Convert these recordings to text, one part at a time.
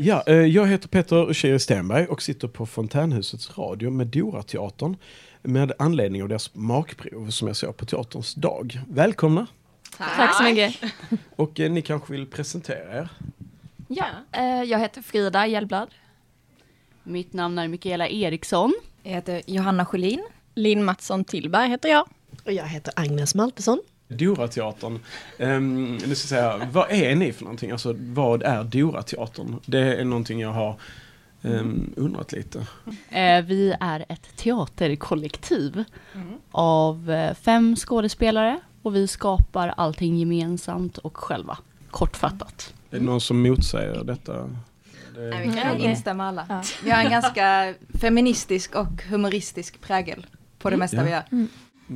Ja, eh, jag heter Peter Kiri Stenberg och sitter på Fontänhusets radio med Dora-teatern med anledning av deras makprov som jag såg på teaterns dag. Välkomna! Tack, Tack så mycket! Och eh, ni kanske vill presentera er? Ja, eh, jag heter Frida Hjellblad. Mitt namn är Mikaela Eriksson. Jag heter Johanna Sjölin. Linn Mattsson Tillberg heter jag. Och jag heter Agnes Maltesson. Dora-teatern, um, nu ska jag säga, vad är ni för någonting? Alltså vad är Dora-teatern? Det är någonting jag har um, undrat lite. Eh, vi är ett teaterkollektiv mm. av eh, fem skådespelare och vi skapar allting gemensamt och själva, kortfattat. Är det någon som motsäger detta? Det... Nej, vi kan instämma alla. Ja. Vi har en ganska feministisk och humoristisk prägel på det mm. mesta ja. vi gör. Mm.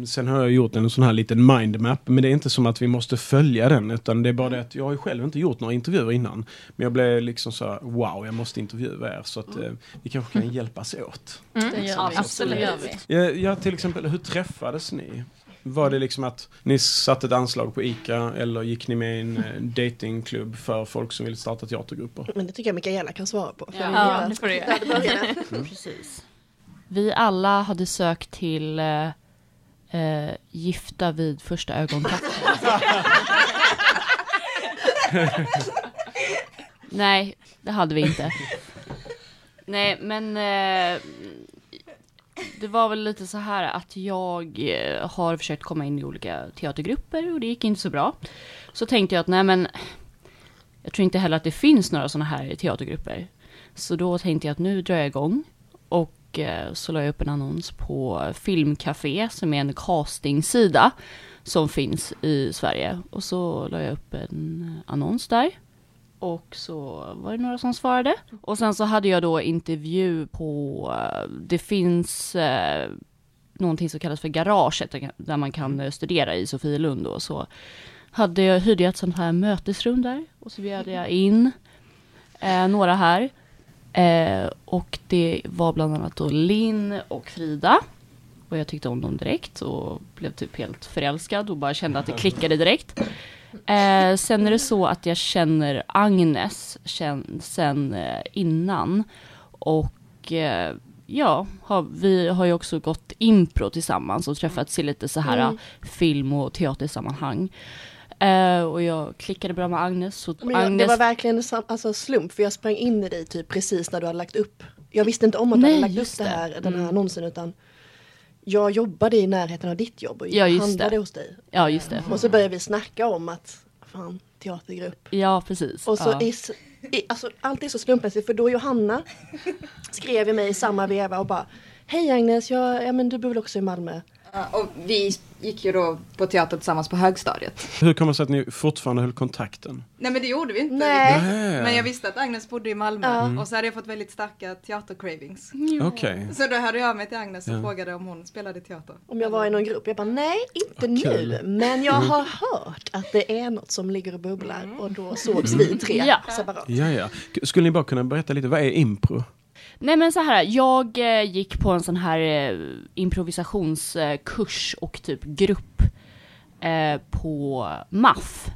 Sen har jag gjort en sån här liten mindmap, men det är inte som att vi måste följa den, utan det är bara det att jag har ju själv inte gjort några intervjuer innan. Men jag blev liksom så wow, jag måste intervjua er, så att eh, vi kanske kan hjälpas åt. Mm. Det gör vi. Absolut. Gör vi. Ja, ja, till exempel, hur träffades ni? Var det liksom att ni satte ett anslag på ICA eller gick ni med i en eh, datingklubb för folk som vill starta teatergrupper? Men det tycker jag Mikaela kan svara på. Ja, ja det får du göra. Mm. Precis. Vi alla hade sökt till eh, Gifta vid första ögonkastet. Nej, det hade vi inte. Nej, men eh, det var väl lite så här att jag eh, har försökt komma in i olika teatergrupper och det gick inte så bra. Så tänkte jag att nej men, jag tror inte heller att det finns några sådana här teatergrupper. Så då tänkte jag att nu drar jag igång. Och och eh, så la jag upp en annons på Filmcafé som är en castingsida som finns i Sverige. Och så la jag upp en annons där. Och så var det några som svarade. Och sen så hade jag då intervju på, eh, det finns eh, någonting som kallas för garaget där man kan eh, studera i Sofielund och så hade jag, hyrde jag ett sånt här mötesrum där och så bjöd jag in eh, några här. Eh, och det var bland annat då Linn och Frida. Och jag tyckte om dem direkt och blev typ helt förälskad och bara kände att det klickade direkt. Eh, sen är det så att jag känner Agnes känn, sen eh, innan. Och eh, ja, har, vi har ju också gått impro tillsammans och träffats i lite så här mm. film och teatersammanhang. Uh, och jag klickade bra med Agnes. Så Men jag, Agnes... Det var verkligen en alltså, slump för jag sprang in i dig typ precis när du hade lagt upp. Jag visste inte om att du hade lagt upp det här, den här mm. annonsen utan jag jobbade i närheten av ditt jobb och ja, handlade det. hos dig. Ja, just det. Och så började vi snacka om att, fan, teatergrupp. Ja, precis. Och så ja. i, i, alltså, allt är så slumpmässigt för då Johanna skrev i mig i samma veva och bara Hej Agnes, jag, ja, men du bor väl också i Malmö? och vi gick ju då på teater tillsammans på högstadiet. Hur kommer det sig att ni fortfarande höll kontakten? Nej men det gjorde vi inte. Nej. Men jag visste att Agnes bodde i Malmö mm. och så hade jag fått väldigt starka teatercravings. Mm. Okay. Så då hörde jag mig till Agnes och ja. frågade om hon spelade teater. Om jag var i någon grupp. Jag bara nej, inte okay. nu. Men jag har hört att det är något som ligger och bubblar mm. och då sågs vi tre ja. separat. Ja, ja. Skulle ni bara kunna berätta lite, vad är impro? Nej men så här, jag eh, gick på en sån här eh, improvisationskurs och typ grupp eh, på MAF,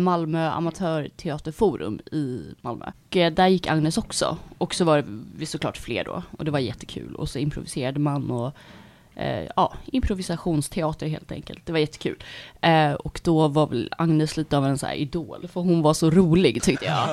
Malmö Amatörteaterforum i Malmö. Och, där gick Agnes också, och så var vi såklart fler då, och det var jättekul. Och så improviserade man och eh, ja, improvisationsteater helt enkelt. Det var jättekul. Eh, och då var väl Agnes lite av en så här idol, för hon var så rolig tyckte jag.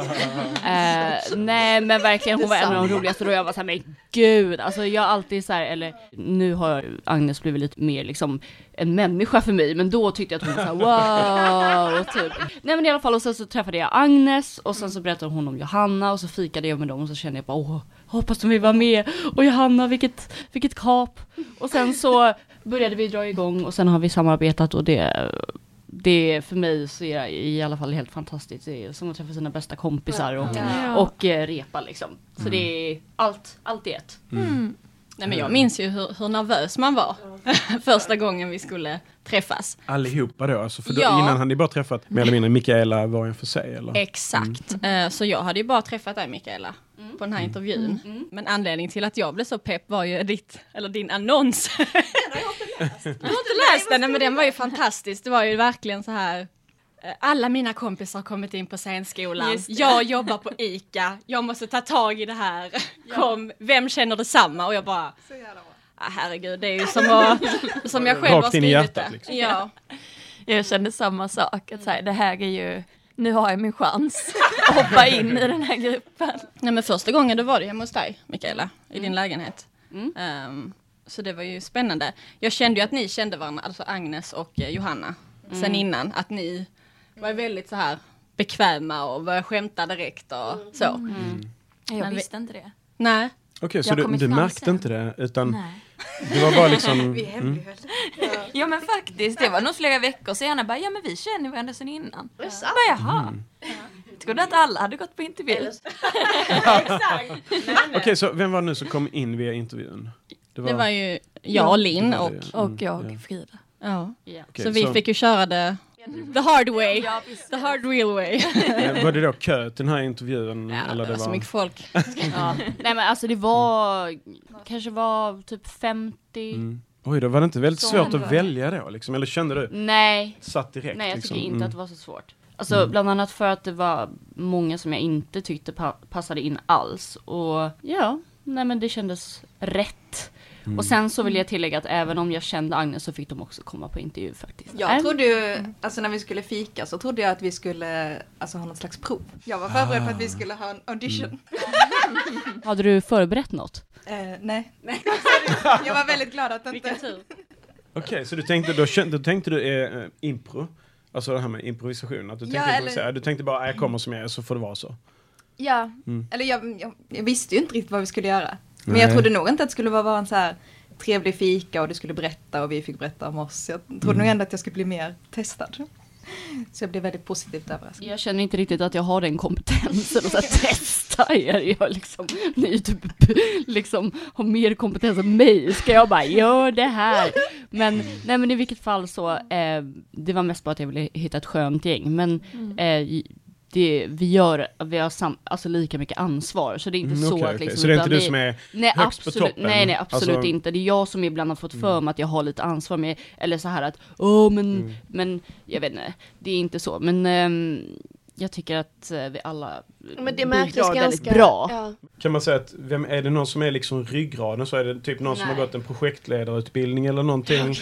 Eh, nej men verkligen, hon var en av de roligaste och jag var såhär, men gud, alltså jag har alltid så här, eller nu har Agnes blivit lite mer liksom en människa för mig, men då tyckte jag att hon var såhär wow, typ. Nej men i alla fall, och sen så träffade jag Agnes och sen så berättade hon om Johanna och så fikade jag med dem och så kände jag bara åh, hoppas de vill vara med. Och Johanna, vilket, vilket kap. Och sen så började vi dra igång och sen har vi samarbetat och det det för mig så är det i alla fall helt fantastiskt. Det är som att träffa sina bästa kompisar och, ja. och, och eh, repa liksom. Så mm. det är allt, allt i ett. Mm. mm. Nej men jag minns ju hur, hur nervös man var första gången vi skulle träffas. Allihopa då, alltså för då, ja. innan hade ni bara träffat mer eller mindre Mikaela var en för sig eller? Exakt, mm. uh, så jag hade ju bara träffat dig Mikaela mm. På den här mm. intervjun. Mm. mm. Men anledningen till att jag blev så pepp var ju ditt, eller din annons. Den har jag inte läst. Du har inte läst den, men den var ju fantastisk. Det var ju verkligen så här eh, alla mina kompisar har kommit in på scenskolan. Jag jobbar på ICA. Jag måste ta tag i det här. Kom, vem känner detsamma? Och jag bara, ah, herregud, det är ju som, att, som jag själv Rakt har in i skrivit hjärtat, det. liksom. Ja. Jag kände samma sak, att så här, det här är ju, nu har jag min chans att hoppa in i den här gruppen. Nej men första gången då var det hemma hos dig, Mikaela, i din lägenhet. Mm. Ehm, så det var ju spännande. Jag kände ju att ni kände varandra, alltså Agnes och eh, Johanna, sen Mm. innan. Att ni var väldigt så här bekväma och började skämta direkt och så. Mm. Jag visste inte det. Nej, Okej, så Jag har du, du märkte sen. inte det utan Nej. Det var bara liksom... Vi Mm. hemlighöll. Ja men faktiskt, det var nog flera veckor senare. Bara, ja men vi känner varandra sedan innan. Sant? bara, jaha. Jag trodde att alla hade gått på intervju. Eller- Okej, så vem var det nu som kom in via intervjun? Det det var ju jag och Linn var och, ja. Och Mm, jag, ja. Frida. ja. Ja. Okej, så vi fick ju köra det the hard way. Ja. The hard real way. Eh, Var det då kö till den här intervjun? Ja, eller det var så mycket folk. Ja. Nej men alltså det var, kanske var typ 50. Mm. Oj, då var det inte väldigt Så svårt att välja då? Liksom? Eller kände du? Nej, Satt direkt? nej jag liksom? tycker inte Mm. att det var så svårt. Alltså bland annat för att det var många som jag inte tyckte pa- passade in alls. Och ja, nej men det kändes rätt. Mm. Och sen så vill jag tillägga att även om jag kände Agnes så fick de också komma på intervju faktiskt. Jag Äm, trodde ju, alltså när vi skulle fika så trodde jag att vi skulle alltså, ha något slags prov. Jag var förberedd på att vi skulle ha en audition. Hade du förberett något? Eh, nej. jag var väldigt glad att inte... tur. Okej, så du tänkte, då, då tänkte du eh, impro? Alltså det här med improvisation? Att du, Ja, tänkte eller- du tänkte bara, jag kommer som jag är så får det vara så? Ja, Mm. eller jag, jag, jag visste ju inte riktigt vad vi skulle göra. Men Nej. jag trodde nog inte att det skulle vara en så här trevlig fika och du skulle berätta och vi fick berätta om oss. Jag trodde Mm. nog ändå att jag skulle bli mer testad. Så jag blev väldigt positivt överraskad. Jag känner inte riktigt att jag har den kompetensen att testa er. Jag liksom, ni typ liksom har mer kompetens än mig. Ska jag bara gör det här? Men nej men i vilket fall så, eh, det var mest bara att jag ville hitta ett skönt gäng. Men eh, det, vi gör, vi har sam, alltså lika mycket ansvar. Så det är inte Mm, så att liksom, Så det är inte utan du vi- som är Nej högst på absolut, toppen? nej nej absolut Alltså- inte. Det är jag som ibland har fått för mig att jag har lite ansvar med, eller så här att, åh men, Mm. men jag vet inte, det är inte så. Men ehm, jag tycker att eh, vi alla Men det bidrar ganska väldigt bra. Ja. Kan man säga att, vem, är det någon som är liksom ryggraden så är det typ någon som har Nej. gått en projektledarutbildning eller någonting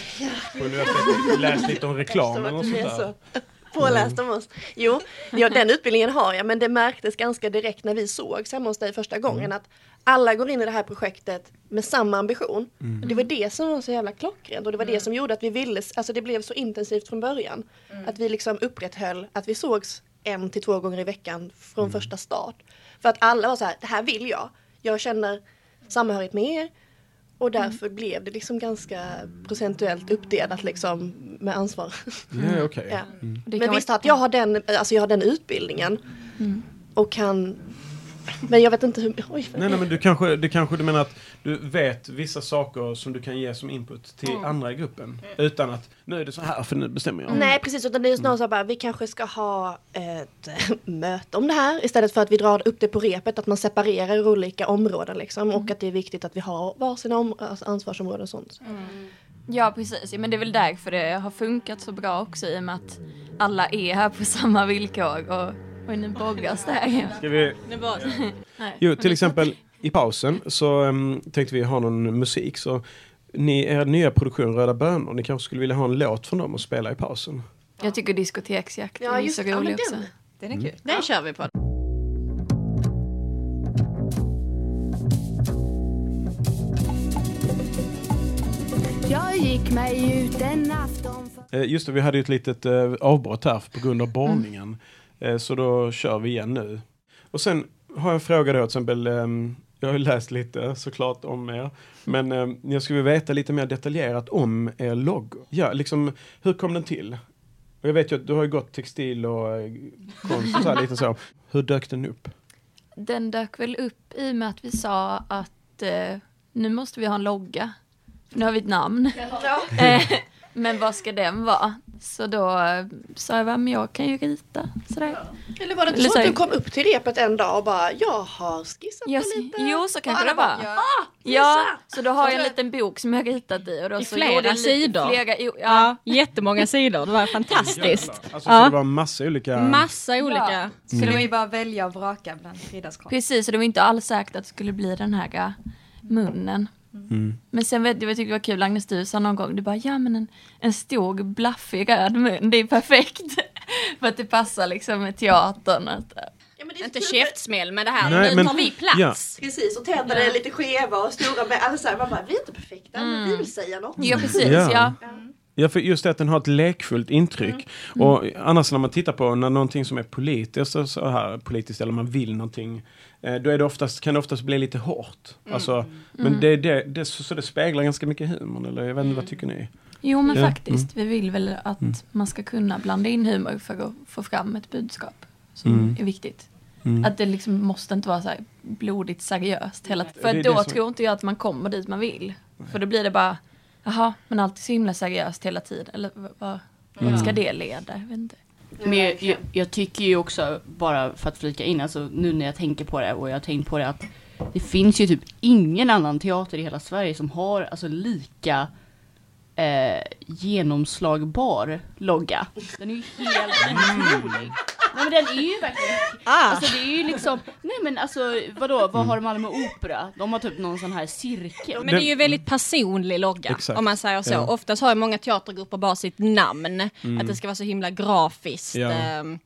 på universitetet, läst lite om reklam eller något sånt är där? så påläst om oss. Jo, ja, den utbildningen har jag men det märktes ganska direkt när vi sågs hemma hos dig första gången att alla går in i det här projektet med samma ambition. Och det var det som var så jävla klockrent och det var det som gjorde att vi ville, alltså det blev så intensivt från början. Att vi liksom upprätthöll att vi sågs en till två gånger i veckan från första start. För att alla var så här, det här vill jag. Jag känner samhörighet med er. Och därför blev det liksom ganska procentuellt uppdelat liksom med ansvar. Ja, okej. Ja. Det Men visst att jag har den, alltså jag har den utbildningen. Och kan, men jag vet inte hur, oj. Nej, nej, men du kanske, du kanske du menar att du vet vissa saker som du kan ge som input till andra i gruppen. Utan att, nu är det så här för nu bestämmer jag. Nej precis, utan det är snarare så bara, vi kanske ska ha ett möte om det här istället för att vi drar upp det på repet, att man separerar olika områden liksom. Och att det är viktigt att vi har varsina om, alltså ansvarsområden och sånt. Ja precis, men det är väl därför det har funkat så bra också i och med att alla är här på samma villkor och, och nu boggas det här. Ska vi, var Nej. jo, till exempel i pausen så um, tänkte vi ha någon musik. Så ni, er nya produktion Röda Bönor, ni kanske skulle vilja ha en låt från dem och spela i pausen? Jag tycker diskoteksjakt Ja, är just så det. Ja, rolig men också. den. Är kul. Den kör vi på. Jag gick mig ut en afton för Eh, just det, vi hade ju ett litet eh, avbrott här på grund av borrningen. Eh, så då kör vi igen nu. Och sen har jag en fråga då till exempel. ehm, jag har ju läst lite såklart om er. Men eh, jag skulle vilja veta lite mer detaljerat om er logo. Ja, liksom hur kom den till? Och jag vet ju att du har ju gått textil och eh, konst och så här, lite så. Hur dök den upp? Den dök väl upp i och med att vi sa att eh, nu måste vi ha en logga. För nu har vi ett namn. Eh, men vad ska den vara? Så då sa jag, "Va, men jag kan ju rita. Sådär. Eller var det inte så så att du kom upp till repet en dag och bara jag har skissat Jag, på lite. jo, så kanske det var. Ja. Ja, så då har jag en liten bok som jag har ritat i. Och då I så flera jag sidor. Flera, jo, ja. Ja, jättemånga sidor. Det var fantastiskt. Alltså, Ja. så det var massa olika... Massa olika. Så det var ju bara att välja och vraka bland Fridas konst. Precis, och det var inte alls säkert att det skulle bli den här äh, munnen. Mm. Men sen vet jag, jag tyckte det var kul, Agnes du sa någon gång, du bara ja men en, en stor blaffig röd mun, det är perfekt. För att det passar liksom med teatern. Att, Ja, men det är Inte kul för- käftsmäll med det här. Nej, nu men- tar vi plats. Precis, och tänderna är lite skeva och stora med alla så här, man bara, vi är inte perfekta, men vi vill säga något. ja precis, Ja. ja. Ja, för just det att den har ett lekfullt intryck. Och annars när man tittar på när någonting som är politiskt, så- så här, politiskt eller man vill någonting, eh, då är det oftast, kan det oftast bli lite hårt. Alltså, Men det, det, det, så, så det speglar ganska mycket humorn, eller jag vet inte, vad tycker ni? Jo men Ja. faktiskt, vi vill väl att man ska kunna blanda in humor för att få fram ett budskap som Mm. är viktigt. Mm. Att det liksom måste inte vara så här blodigt seriöst hela tiden. För Det då det som- tror inte jag att man kommer dit man vill. För då blir det bara, jaha, men allt är så himla seriöst hela tiden. Eller vad, vad Mm. ska det leda? Jag vet inte. Men jag, jag, jag tycker ju också, bara för att flika in, alltså nu när jag tänker på det och jag har tänkt på det att det finns ju typ ingen annan teater i hela Sverige som har alltså lika eh, genomslagbar logga. Den är ju helt otrolig. Nej men den är ju verkligen, Ah. alltså det är ju liksom, nej men alltså vadå, vad har Malmö Opera? De har typ någon sån här cirkel. Men det är ju väldigt personlig logga Exakt. om man säger så. Ja. Oftast har ju många teatergrupper bara sitt namn. Att det ska vara så himla grafiskt, Ja. ehm,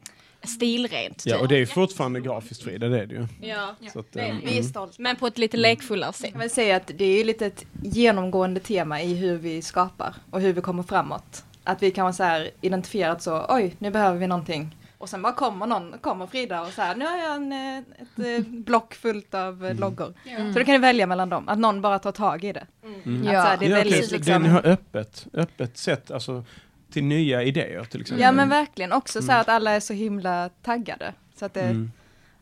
stilrent. Ja, typ. och det är ju fortfarande grafiskt Frida, det är det ju. Ja. Så att, Vi eh, vi är stolta. Men på ett lite lekfullare sätt. Jag vill säga att det är ju lite ett genomgående tema i hur vi skapar och hur vi kommer framåt. Att vi kan vara så här identifierat så, oj, nu behöver vi någonting. Och sen bara kommer någon, kommer Frida och så här, nu har jag en, ett eh, block fullt av eh, loggor. Så då kan du välja mellan dem, att någon bara tar tag i det. Mm. Att så här, det är ja, väldigt så liksom... det, ni har öppet, öppet sätt alltså, till nya idéer till exempel. Ja men verkligen, också så här att alla är så himla taggade. Så att det, Mm.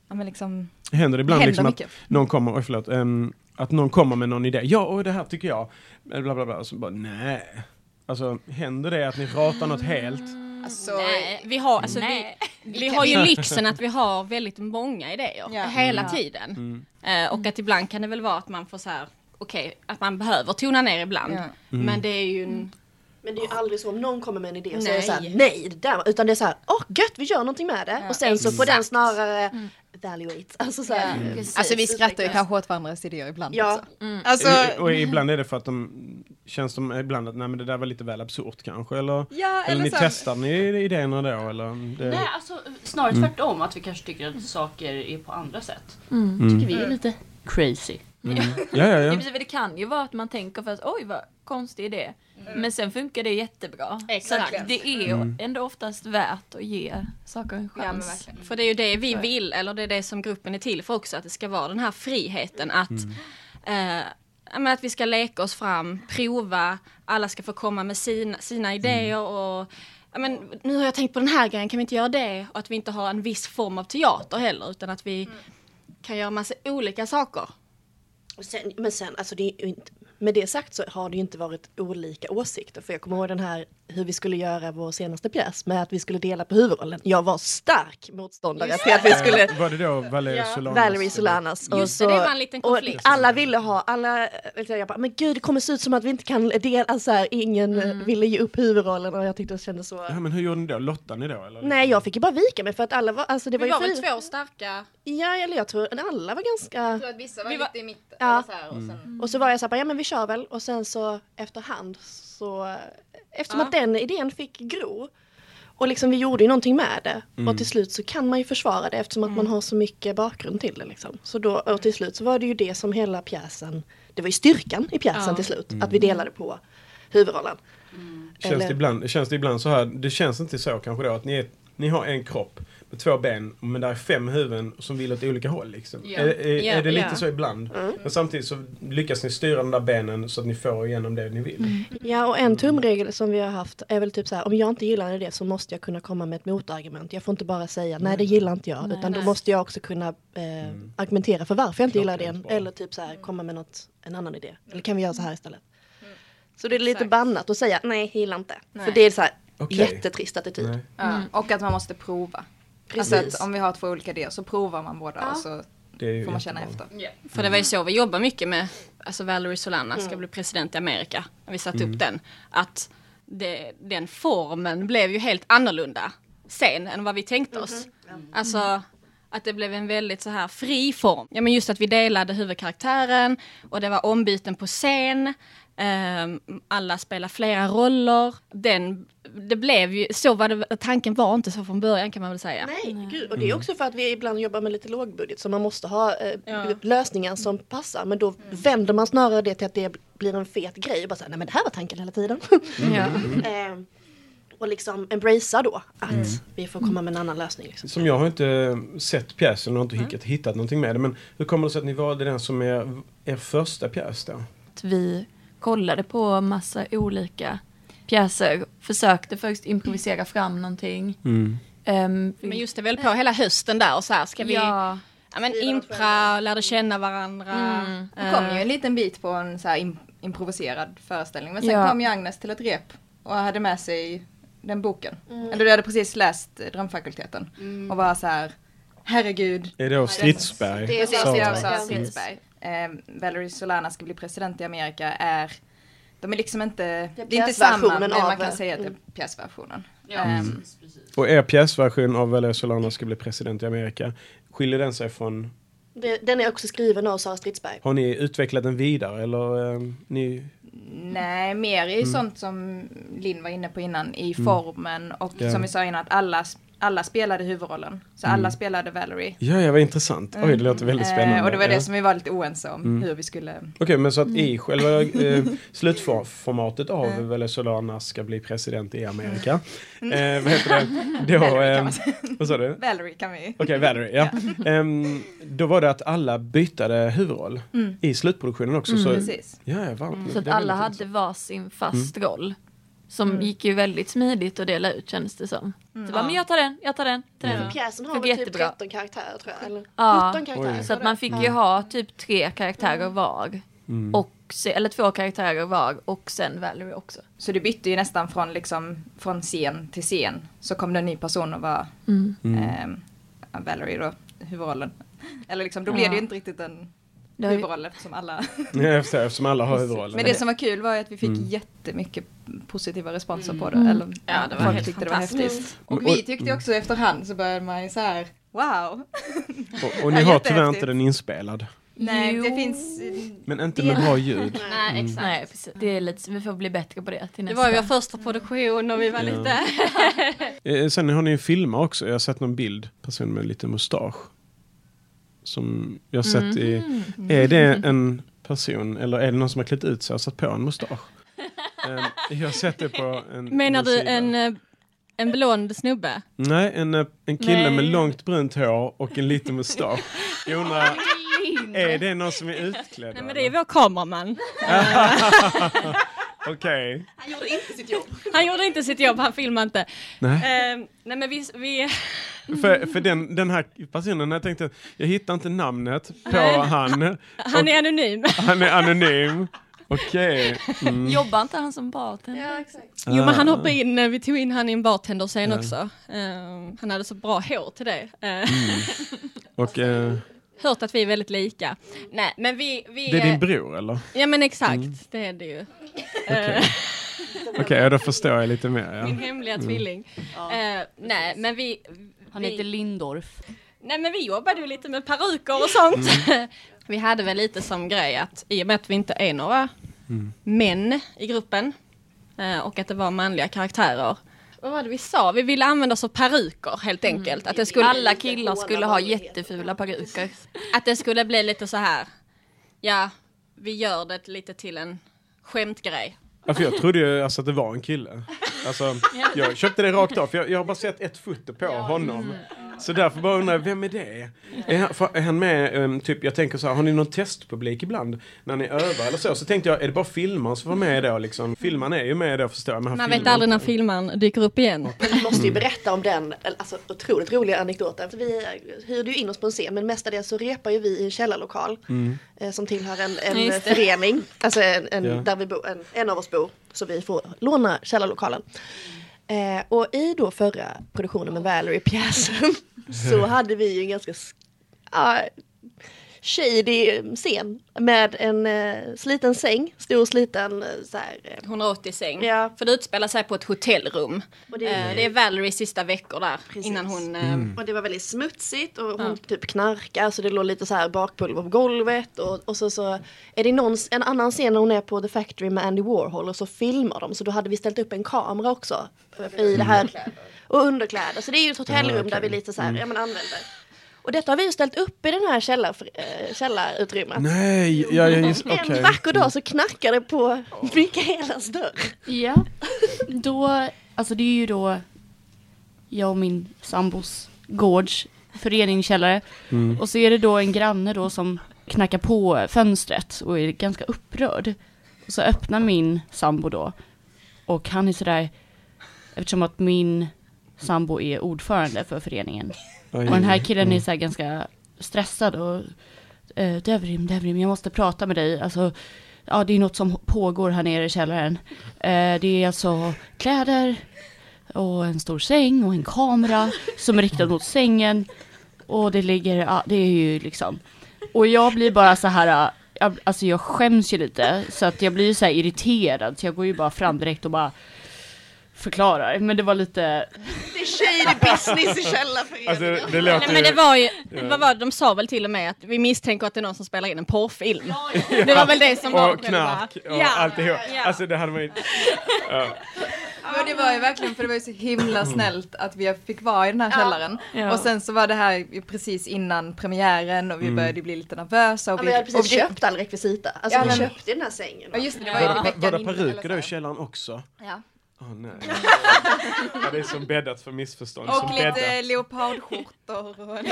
ja men liksom, Händer det ibland händer liksom att mycket. någon kommer, oj förlåt, ehm, att någon kommer med någon idé. Ja, och det här tycker jag. Bla bla bla. Och så bara, nej. Alltså händer det att ni ratar något helt? Alltså, Nej, vi har, alltså, vi, Nej. vi har ju lyxen att vi har väldigt många idéer Ja. hela Ja. tiden. Mm. Eh, och att ibland kan det väl vara att man får så här, okej, att man behöver tona ner ibland. Ja. Men det är ju en, Men det är ju aldrig så om någon kommer med en idé och Nej. säger så här, nej det där, utan det är så här, åh gött vi gör någonting med det. Ja, och sen så får den exakt. snarare evaluate. Alltså så här, Mm. Alltså vi skrattar ju kanske åt varandras idéer ibland Ja. också. Mm. Alltså, och ibland är det för att de känns de ibland att nej men det där var lite väl absurt kanske eller? ja, Eller, eller ni så testar ni idéerna då eller? Det, Nej, alltså snarare tvärtom, att vi kanske tycker att saker är på andra sätt. Mm. Tycker vi är lite crazy. Mm. Ja, ja, Ja. ja. Det kan ju vara att man tänker först, oj vad konstig idé. Men sen funkar det jättebra. Exakt. Så det är ju ändå oftast värt att ge saker en Ja, chans. verkligen. för det är ju det vi vill, eller det är det som gruppen är till för också, att det ska vara den här friheten att eh, ja, men att vi ska leka oss fram, prova, alla ska få komma med sina, sina idéer och ja, men, nu har jag tänkt på den här grejen, kan vi inte göra det? Och att vi inte har en viss form av teater heller, utan att vi kan göra massa olika saker. Och sen, men sen, alltså det är ju inte, med det sagt så har det ju inte varit olika åsikter. För jag kommer ihåg den här hur vi skulle göra vår senaste pjäs med att vi skulle dela på huvudrollen. Jag var stark motståndare till att vi skulle Var det då Valerie Solanas? Valerie Solanas. Och Just det, så, det var en liten och konflikt. alla ville ha, alla, jag bara, men gud det kommer se ut som att vi inte kan dela, alltså här, ingen eh, ville ge upp huvudrollen och jag tyckte det kändes så. Ja, men hur gjorde ni då? Lottade ni då? Eller? Nej jag fick ju bara vika mig för att alla var, alltså det var Vi ju var väl två starka Ja eller jag tror, alla var ganska att vissa var Vi var- lite i mitten. Ja. Så här, och sen, Och så var jag så här, bara, ja men vi kör väl. Och sen så efterhand så, eftersom Ja. att den idén fick gro. Och liksom vi gjorde ju någonting med det. Mm. Och till slut så kan man ju försvara det eftersom att man har så mycket bakgrund till det liksom. Så då, och till slut så var det ju det som hela pjäsen, det var ju styrkan i pjäsen Ja. till slut. Att vi delade på huvudrollen. Känns, det ibland, känns det ibland så här, det känns inte så kanske då att ni, är, ni har en kropp två ben men där är fem huvuden som vill åt olika håll liksom. Ja. Är, är, Ja, är det lite ja. så ibland? Men samtidigt så lyckas ni styra de där benen så att ni får igenom det ni vill. Ja och en tumregel som vi har haft är väl typ så här, om jag inte gillar det så måste jag kunna komma med ett motargument. Jag får inte bara säga nej det gillar inte jag. Nej. utan då Nej. måste jag också kunna eh, argumentera för varför jag inte gillar Klockrent det. Eller typ så här komma med något, en annan idé. Eller kan vi göra så här istället? Så det är lite Exakt. bannat att säga nej, gillar inte. Nej. För det är så här, Okej. Jättetrist attityd. Ja, Och att man måste prova. Precis. Alltså att om vi har två olika idéer så provar man båda och så får man känna efter. För det var ju så vi jobbar mycket med, alltså Valerie Solana ska bli president i Amerika. När vi satte upp den. Att det, den formen blev ju helt annorlunda sen än vad vi tänkte oss. Alltså att det blev en väldigt så här fri form. Ja men just att vi delade huvudkaraktären och det var ombyten på scen. Ehm, alla spelar flera roller. Den, det blev ju, så var det, tanken var inte så från början kan man väl säga. Nej, gud. Och det är också för att vi ibland jobbar med lite lågbudget så man måste ha eh, lösningar som passar. Men då vänder man snarare det till att det blir en fet grej. Och bara så här, nej men det här var tanken hela tiden. Ja. eh, och liksom embracea då att vi får komma med en annan lösning. Liksom. Som jag har inte sett pjäsen och inte hittat, hittat någonting med det. Men hur kommer det sig att ni valde den som er, er första pjäs då? Vi kollade på massa olika pjäser. Försökte först improvisera fram någonting. Mm. Ehm, Men just det väl på hela hösten där och så här ska vi ja, Ja men impra, lärde känna varandra. Mm. Det kom ju en liten bit på en så här im- improviserad föreställning. Men sen Ja. kom ju Agnes till ett rep och hade med sig den boken. Eller du hade precis läst eh, Drömfakulteten. Och var så här, herregud. Är det av Stridsberg? Det är också Stridsberg. Eh, Valerie Solana ska bli president i Amerika är de är liksom inte, det är inte samma, pjäsversionen men man av, kan säga att det mm. är pjäsversionen. Ja, precis, precis. Och er pjäsversion av Valerie Solana ska bli president i Amerika. Skiljer den sig från... Det, den är också skriven av Sara Stridsberg. Har ni utvecklat den vidare eller eh, ni... Nej, mer i Mm. sånt som Linn var inne på innan i formen och Ja. som vi sa innan att alla, alla spelade huvudrollen. Så alla spelade Valerie. Ja, ja, vad intressant. Oj, det låter väldigt spännande. Eh, och det var det ja. som vi var lite oense om, hur vi skulle... Okej, men så att i själva eh, slutformatet av Valerie Solana ska bli president i Amerika. Eh, vad heter det? Då, Valerie kan eh, vad sa du? Valerie kan vi... Okej, Valerie, ja. Ehm, då var det att alla bytade huvudroll i slutproduktionen också. Så, Precis. ja, ja, va, så att det alla hade varsin fast Mm. roll. Som gick ju väldigt smidigt att dela ut känns det som. Så bara, men jag tar den, jag tar den, tar den. Pjäsen har väl typ jättebra. 13 karaktärer tror jag. Eller Ja. 17 karaktärer. Oj. Så att man fick ju ha typ tre karaktärer var. Och se, eller två karaktärer var och sen Valerie också. Så du bytte ju nästan från, liksom, från scen till scen. Så kom det en ny person och var Mm. ja, Valerie då, huvudrollen. Eller liksom, då blev det ju Ja. inte riktigt en Det har ju- huvudroll eftersom alla... Ja, eftersom alla har huvudrollen. Men det som var kul var ju att vi fick jättemycket positiva responser på det. Mm. Eller, Ja, det var folk helt tyckte det var fantastiskt. häftigt. Och vi tyckte ju också efterhand så började man ju så här, wow. och, och ni Ja, har tyvärr inte den inspelad. Nej, Jo. det finns... Men inte med bra ljud. Nej exakt. Nej precis. Det är lite, vi får bli bättre på det till Det nästa. var ju vår första produktion och vi var Ja. lite... Eh, Sen har ni ju filmer också. Jag har sett någon bild. Person med lite mustasch. Som jag sett i... Mm. Är det en person eller är det någon som har klätt ut sig och satt på en mustasch? Eh, jag har sett det på en Menar en du en, eh, en blond snubbe? Nej, en, eh, en kille Nej. med långt brunt hår och en liten mustasch. Jag undrar, är det någon som är utklädd? Nej men det är vår kameraman. Okej. Han gjorde inte sitt jobb. Han gjorde inte sitt jobb, han filmade inte. Nej. Eh, nej men vi, vi, För, för den, den här personen, jag tänkte, jag hittar inte namnet på Nej. han. han är anonym. Han är anonym. Okej. Mm. Jobbar inte han som bartender? Ja, exakt. Jo men han Ah. hoppade in, eh, vi tog in han i en bartenderscen Ja. också. Eh, han hade så bra hår till det. Eh, Och eh, Hört att vi är väldigt lika. Nej men vi... vi det är din eh, bror eller? Ja men exakt, det är det ju. Eh, Okej, ja, då förstår jag lite mer. Min Ja. hemliga tvilling. Eh, nej men vi... Han vi, heter Lindorf. Nej men vi jobbade ju lite med peruker och sånt. vi hade väl lite som grej att i och med att vi inte är några män i gruppen eh, och att det var manliga karaktärer. Vad var det vi sa? Vi ville använda oss av peruker helt enkelt. Att, det skulle, Alla killar skulle ha jättefula peruker. att det skulle bli lite så här. Ja, vi gör det lite till en skämtgrej. Ja, för jag trodde ju alltså, att det var en kille. Alltså, jag köpte det rakt av, för jag, jag har bara sett ett foto på honom. Så därför bara undrar jag, vem är det? Är han, för- är han med, um, typ, jag tänker så här, har ni någon testpublik ibland? När ni övar eller så? Så tänkte jag, är det bara filmaren som var med då liksom? Filmaren är ju med då förstår jag, Man vet filmar aldrig när filmaren dyker upp igen. Men vi måste ju berätta om den alltså, otroligt roliga anekdoten. För vi hyrde ju in oss på en scen men mestadels så repar ju vi i en källarlokal. Eh, som tillhör en, en förening. Alltså en, en, Ja. där vi bor, en, en av oss bor. Så vi får låna källarlokalen. Eh, och i då förra produktionen med Valerie-pjäsen så hade vi ju en ganska ja, shady scen med en eh, sliten säng, stor sliten eh, så här, eh, 180 säng. Ja. För det utspelar sig på ett hotellrum. Och det- Eh, det är Valeries sista veckor där Precis. innan hon... eh, Och det var väldigt smutsigt och hon typ knarkar så det låg lite så här bakpulver på golvet och, och så, så är det någon, en annan scen när hon är på The Factory med Andy Warhol och så filmar de så då hade vi ställt upp en kamera också i det här och underkläder så det är ju ett hotellrum där vi lite så här, ja men använder. Och detta har vi ju ställt upp i den här källar, äh, källarutrymmet. Nej, ja, ja, just, okej. En vacker dag så knackar det på Mikaelas dörr. Ja, då, alltså det är ju då jag och min sambos gårds föreningskällare. Och så är det då en granne då som knackar på fönstret och är ganska upprörd. Och så öppnar min sambo då. Och han är sådär, eftersom att min sambo är ordförande för föreningen. Oj. Och den här killen är så ganska stressad och eh, Devrim, Devrim, jag måste prata med dig. Alltså, ja, det är något som pågår här nere i källaren. Eh, det är alltså kläder och en stor säng och en kamera som är riktad mot sängen. Och det ligger, ja, det är ju liksom. Och jag blir bara så här, jag, alltså jag skäms ju lite. Så att jag blir så här irriterad. Så jag går ju bara fram direkt och bara förklarar. Men det var lite, Det är shady business i källarföreningen. Alltså, det låter Nej, men det var ju, vad var det, de sa väl till och med att vi misstänker att det är någon som spelar in en porrfilm. Det var väl det som var Och knark och Ja. alltihop. Ja. Alltså det hade man ju... Ja. Men det var ju verkligen, för det var ju så himla snällt att vi fick vara i den här källaren. Ja. Och sen så var det här precis innan premiären och vi började bli lite nervösa. Och Ja, vi, hade och precis vi, köpt all rekvisita. Alltså Ja, vi men- köpte den här sängen. Ja just det, det var ju Var, det peruker då i källaren också? Ja. Åh nej. Ja, det är som bäddat för missförstånd. som Och lite bäddat. leopardskjortor. Och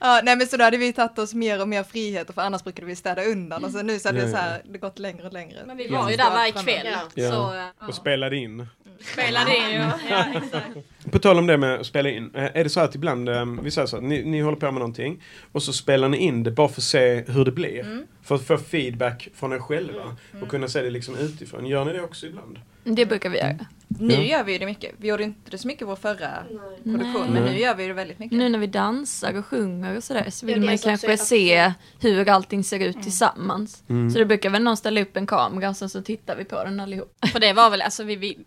ja, nej men så då hade vi tagit oss mer och mer friheter för annars brukade vi städa undan och så nu så hade Ja, det, så ja. här, det gått längre och längre. Men vi var ju där varje kväll. Ja. Så Ja. Och spelade in. Spelade in. Ja, exakt. På tal om det med att spela in. eh, Är det så att ibland, eh, vi säger så att ni, ni håller på med någonting och så spelar ni in det bara för att se hur det blir. Mm. För att få feedback från er själva och kunna se det liksom utifrån. Gör ni det också ibland? Det brukar vi göra. Nu Ja. gör vi ju det mycket. Vi gjorde inte det så mycket i vår förra produktion men Nej. nu gör vi det väldigt mycket. Nu när vi dansar och sjunger och sådär så Ja, vill det man ju så kanske också, se hur allting ser ut tillsammans. Mm. Så det brukar väl någon ställa upp en kamera och sen så tittar vi på den allihop. För det var väl, alltså vi, vi,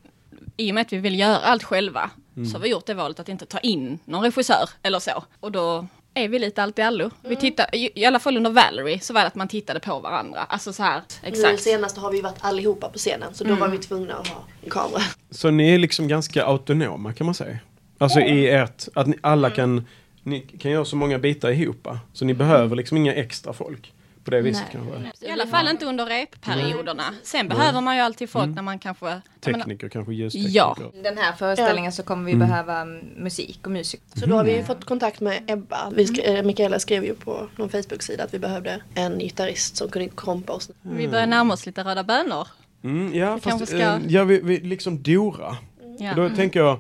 i och med att vi vill göra allt själva Mm. så har vi gjort det valet att inte ta in någon regissör eller så. Och då är vi lite allt i allo. Vi tittar, i, i alla fall under Valerie så var det att man tittade på varandra. Alltså så här, Nu exakt. senast har vi varit allihopa på scenen så då var vi tvungna att ha en kamera. Så ni är liksom ganska autonoma kan man säga? Alltså i ert, att ni alla kan, ni kan göra så många bitar ihop. Så ni behöver liksom inga extra folk. På det viset Nej. kanske. I alla fall inte under repperioderna. Sen behöver man ju alltid folk när man kanske... jag menar, Tekniker kanske, ljustekniker. Ja. Den här föreställningen så kommer vi behöva mm, musik och musiker. Så då har vi fått kontakt med Ebba. Vi sk- eh, Mikaela skrev ju på någon Facebook-sida att vi behövde en gitarrist som kunde kompa oss. Vi börjar närma oss lite röda bönor. Mm, ja, Vi fast ska- eh, ja, vi, vi liksom Dora. Ja. Då tänker jag,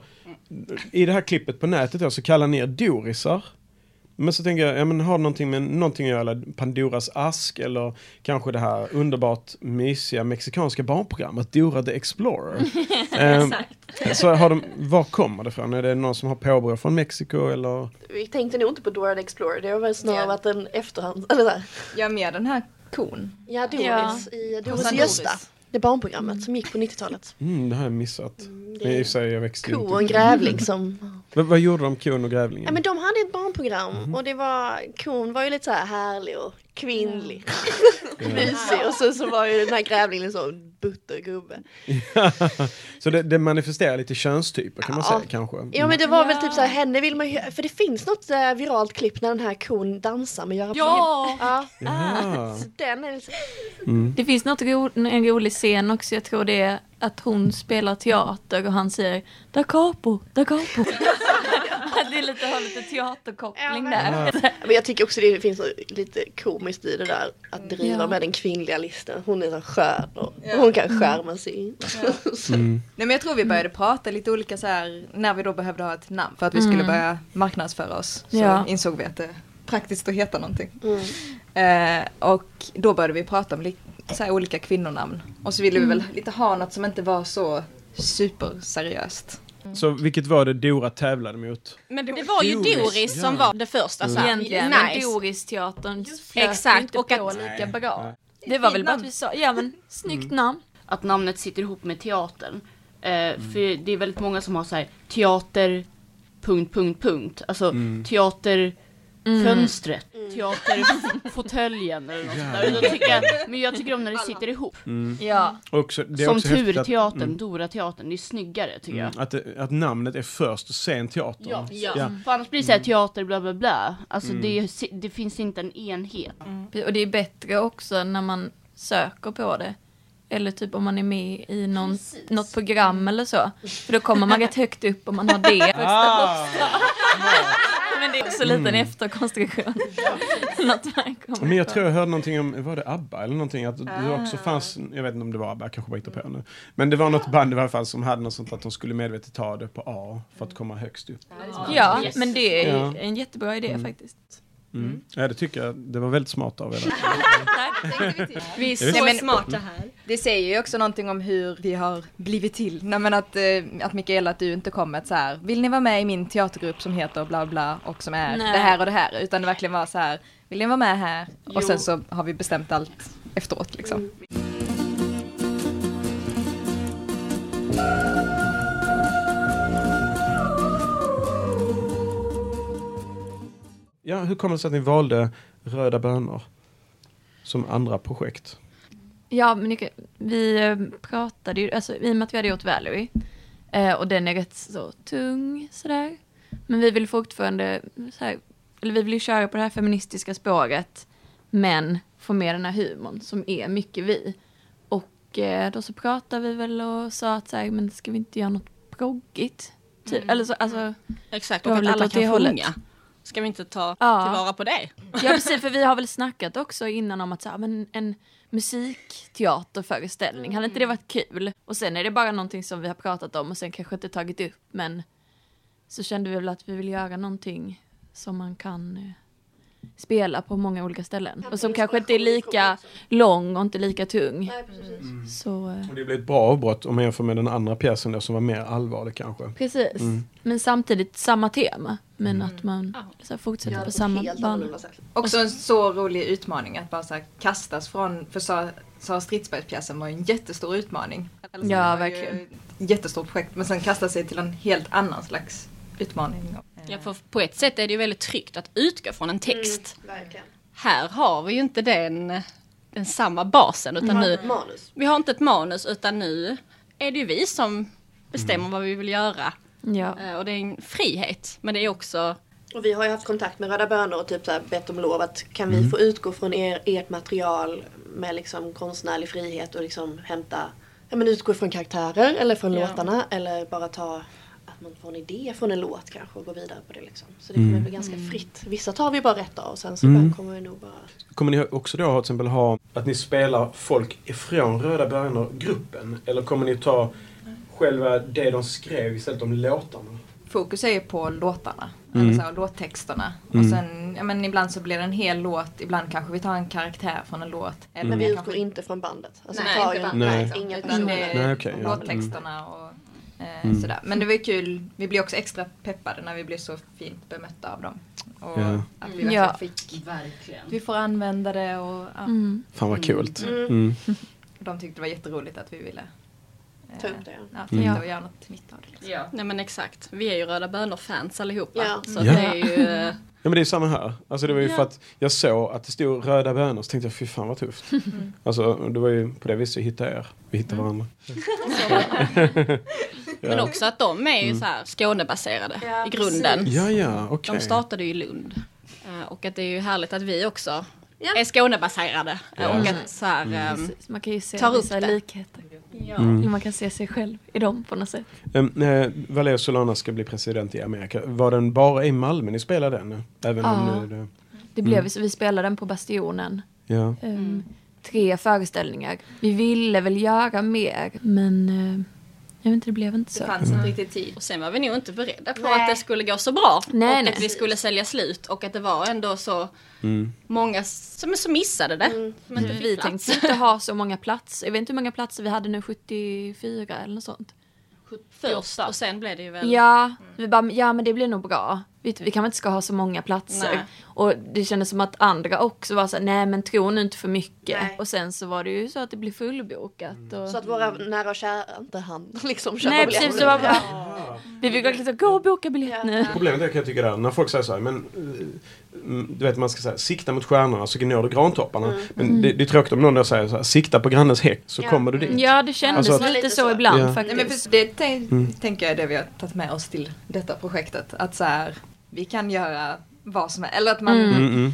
i det här klippet på nätet då, så kallar ni er Dorisar. Men så tänker jag, ja men har det någonting med någonting att göra, Pandoras ask eller kanske det här underbart mysiga mexikanska barnprogrammet Dora the Explorer. Ehm, så har de, var kommer det ifrån? Är det någon som har påbrå från Mexiko eller? Vi tänkte nog inte på Dora the Explorer. Det har väl snarare Ja. varit en efterhand... Eller så här. Ja, med den här kon. Ja, Doris Ja. i Doris Gösta. Det barnprogrammet som gick på 90-talet. Mm, det har jag missat. det Men och för sig, jag växte Ko och en grävling som... Vad, vad gjorde de kon och grävlingen? Ja men de hade ett barnprogram och det var, kon var ju lite så här härlig och kvinnlig. Mysig och så, så var ju den här grävlingen så butter gubbe. så det, det manifesterar lite könstyper kan man Ja. säga kanske? Ja men det var väl typ så här, henne vill man ju, för det finns något eh, viralt klipp när den här kon dansar med Göran Ja! Ja, Ja. så den är liksom, Det finns något ro, en rolig scen också, jag tror det är att hon spelar teater och han säger Da capo, da capo. Det är lite, har lite teaterkoppling Ja, där. men jag tycker också det finns lite komiskt i det där att driva Ja. med den kvinnliga listan. Hon är så skön och hon kan skärma sig in. Mm. Nej men jag tror vi började prata lite olika så här när vi då behövde ha ett namn för att vi skulle Mm. börja marknadsföra oss. Så Ja. insåg vi att det är praktiskt att heta någonting. Mm. Eh, och då började vi prata om så här olika kvinnonamn. Och så ville vi väl lite ha något som inte var så superseriöst. Så vilket var det Dora tävlade mot? Men det, var ju Doris, Doris ja. som var det första. Så här, Egentligen, men nice. Doris-teatern flöt Exakt, inte och på att- lika Nej, bra. nej. Det var väl bara att vi sa, ja men snyggt namn. Att namnet sitter ihop med teatern. Eh, För det är väldigt många som har så här teater... Punkt, punkt, punkt. Alltså teater... Fönstret, teaterfåtöljen eller något där. Då tycker jag, men jag tycker om när det sitter ihop. Ja. Också, det är Som Turteatern, mm, Dora-teatern. Det är snyggare tycker jag. mm, att, det- att namnet är först och sen teatern. Ja, Ja. För annars blir det såhär teater bla bla bla. Alltså det, det finns inte en enhet. Och det är bättre också när man söker på det. Eller typ om man är med i någon, något program eller så. För då kommer man rätt högt upp om man har det. Ah, Men det är också lite en efterkonstruktion. man kommer men jag på. tror jag hörde någonting om, var det ABBA eller någonting? Att det också fanns, jag vet inte om det var ABBA, jag kanske bara hittar på nu. Men det var något band i alla fall som hade något sånt att de skulle medvetet ta det på A för att komma högst upp. Ja, men det är Ja. en jättebra idé faktiskt. Mm. Ja, det tycker jag. Det var väldigt smart av er. Vi är så Nej, men- smarta här. Det säger ju också någonting om hur vi har blivit till. Nej men att, eh, att Mikaela, att du inte kommer att så här, vill ni vara med i min teatergrupp som heter bla bla och som är Nej. det här och det här. Utan det verkligen var så här, vill ni vara med här? Jo. Och sen så har vi bestämt allt efteråt liksom. Ja, hur kommer det sig att ni valde Röda bönor som andra projekt? Ja, men vi eh, pratade ju, alltså i och med att vi hade gjort Valerie. Eh, och den är rätt så tung sådär. Men vi vill fortfarande, så här, eller vi vill ju köra på det här feministiska spåret. Men få med den här humorn som är mycket vi. Och eh, då så pratade vi väl och sa att så här, men ska vi inte göra något proggigt? Typ. Eller så, alltså, Exakt, och att alla kan hållet. sjunga. Ska vi inte ta Ja. tillvara på det? Ja precis, för vi har väl snackat också innan om att så här, men en musikteaterföreställning, hade inte det varit kul? Och sen är det bara någonting som vi har pratat om och sen kanske inte tagit upp men så kände vi väl att vi vill göra någonting som man kan eh, spela på många olika ställen. Och som kanske inte är lika lång och inte lika tung. Nej, precis. Så eh, Och det blev ett bra avbrott om man jämför med den andra pjäsen då, som var mer allvarlig kanske. precis. Men samtidigt samma tema. Men att man så här, fortsätter Ja, på samma bana. Också en så rolig utmaning att bara så här kastas från, för Sara, Stridsberg-pjäsen var ju en jättestor utmaning. Eller så Ja, verkligen. ett Jättestort projekt men sen kasta sig till en helt annan slags utmaning. Ja, för på ett sätt är det ju väldigt tryggt att utgå från en text. Verkligen. Här har vi ju inte den, den samma basen utan nu, Manus. vi har inte ett manus utan nu är det ju vi som bestämmer vad vi vill göra. Ja. Eh, Och det är en frihet, men det är också Och vi har ju haft kontakt med Röda Bönor och typ så här bett om lov att kan vi få utgå från er, ert material med liksom konstnärlig frihet och liksom hämta, ja men utgå från karaktärer eller från Ja. låtarna eller bara ta att man får en idé från en låt kanske och gå vidare på det liksom. Så det kommer bli ganska fritt. Vissa tar vi bara rätt av och sen så bara kommer vi nog bara Kommer ni också då ha, till exempel ha att ni spelar folk ifrån Röda bönor-gruppen? Eller kommer ni ta själva det de skrev istället om låtarna? Fokus är ju på låtarna, Mm. alltså låttexterna. Mm. Och sen, ja men ibland så blir det en hel låt, ibland kanske vi tar en karaktär från en låt. Eller Men vi utgår kanske inte från bandet. Alltså Nej, tar inte bandet, Nej. nej, inga utan det är Nej, okej, ja. låttexterna och eh, Mm. sådär. Men det var ju kul, vi blev också extra peppade när vi blev så fint bemötta av dem. Och Ja. att vi verkligen Ja. fick, Verkligen. vi får använda det och ja, Mm. Fan vad kul. Mm. Mm. de tyckte det var jätteroligt att vi ville Ta upp det. Ja, ta Mm. och göra något nytt av det. Liksom. Ja. Nej men exakt, vi är ju Röda Bönor-fans allihopa. Ja. Så Ja. det är ju... eh, Ja men det är samma här. Alltså det var ju Ja. för att jag såg att det stod röda bönor så tänkte jag fy fan vad tufft. Alltså det var ju på det viset jag hittade er. Vi hittade varandra. Men också att de är ju så här Skånebaserade Ja, i grunden. Ja ja, okej. De startade ju i Lund. Eh, Och att det är ju härligt att vi också Ja. är Skånebaserade. Eh, Ja. Och att så här, ehm, Precis, Man kan ju se Tar upp vissa det. Likheter. Mm. Man kan se sig själv i dem på något sätt. Um, eh, Valero Solana ska bli president i Amerika. Var den bara i Malmö ni spelade den? Även Ja. om nu det, Det blev Mm. så vi spelade den på Bastionen. ja. Ehm, Tre föreställningar. Vi ville väl göra mer men eh, jag vet inte, det blev inte Det så. fanns inte riktigt tid. och sen var vi nog inte beredda på Nej. att det skulle gå så bra. Nej, och nej. att vi skulle sälja slut och att det var ändå så Mm. många som, som missade det. Mm. Som inte Vi fick plats. tänkte inte ha så många platser. Jag vet inte hur många platser vi hade nu, 74 eller något sånt. Först och sen blev det ju väl... Ja, vi bara, ja men det blir nog bra. Vi, vi kanske inte ska ha så många platser. Nej. Och det kändes som att andra också var så här, nej men tro nu inte för mycket. Nej. Och sen så var det ju så att det blev fullbokat. Och... Så att våra nära och kära inte hann liksom köpa nej precis, det var bara, vi fick verkligen så, gå och boka biljett nu. Problemet är kan jag tycka när folk säger så här, men eh, mm, du vet man ska säga sikta mot stjärnorna så når du grantopparna. Men det, det är tråkigt om någon då säger så här, sikta på grannens häck så Ja. kommer du dit. Ja det kändes Alltså- lite Lite så så. ibland Ja. Nej, faktiskt. men för det tänk, tänker jag är det vi har tagit med oss till detta projektet. Att så här, vi kan göra vad som helst. Eller att man, Mm. Mm, mm.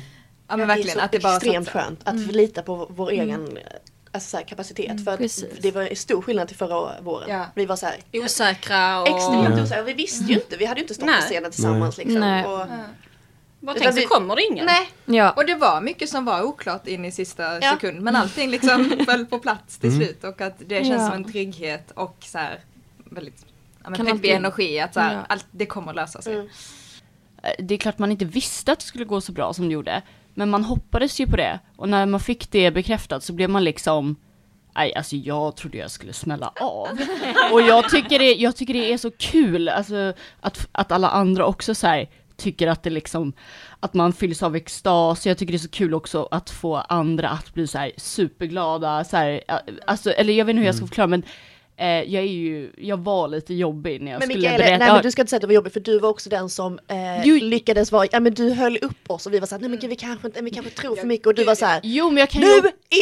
ja men det är verkligen så att det bara extremt satsar. skönt att lita på vår, egen alltså, så här, kapacitet. För att Precis. det var en stor skillnad till förra våren. Ja. Vi var så här Osäkra och... extremt osäkra. Vi visste ju inte, vi hade ju inte stått Nej. på scenen tillsammans liksom. Nej. Och, Bara Utan tänk så vi- kommer det ingen. nej, Ja. Och det var mycket som var oklart in i sista Ja. sekund. Men allting liksom föll på plats till Mm. slut. Och att det känns Ja. som en trygghet och så här väldigt ja, men Kan peppig alltid- energi. Att så här, Ja. allt, det kommer att lösa sig. Mm. Eh, Det är klart man inte visste att det skulle gå så bra som det gjorde. Men man hoppades ju på det. Och när man fick det bekräftat så blev man liksom Nej, alltså jag trodde jag skulle smälla av. Och jag tycker det, jag tycker det är så kul, alltså att, att alla andra också så här, tycker att det liksom, att man fylls av extas. Jag tycker det är så kul också att få andra att bli så här superglada, så här, alltså, eller jag vet inte hur jag ska förklara men eh, jag är ju, jag var lite jobbig när jag men skulle Mikaela, berätta. nej men du ska inte säga att det var jobbigt för du var också den som eh, Jo. lyckades vara, ja men du höll upp oss och vi var såhär, nej men gud, vi kanske inte, vi kanske tror för mycket och du var så här. Jo men jag kan Nu ju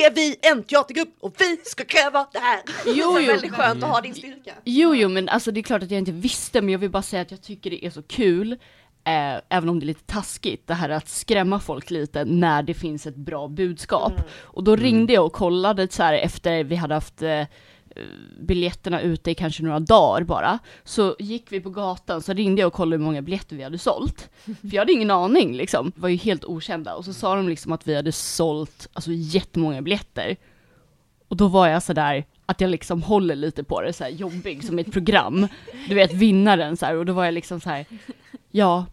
är vi en teatergrupp och vi ska kräva det här! Jo, Så jo. väldigt skönt att ha din styrka. Jo, jo, men alltså det är klart att jag inte visste, men jag vill bara säga att jag tycker det är så kul, eh, även om det är lite taskigt, det här att skrämma folk lite när det finns ett bra budskap. Och då ringde jag och kollade så här efter vi hade haft eh, biljetterna ute i kanske några dagar bara, så gick vi på gatan, så ringde jag och kollade hur många biljetter vi hade sålt. För jag hade ingen aning liksom, var ju helt okända. Och så sa de liksom att vi hade sålt, alltså jättemånga biljetter. Och då var jag sådär, att jag liksom håller lite på det så här jobbig som ett program. Du vet vinnaren så här, och då var jag liksom så här. Ja,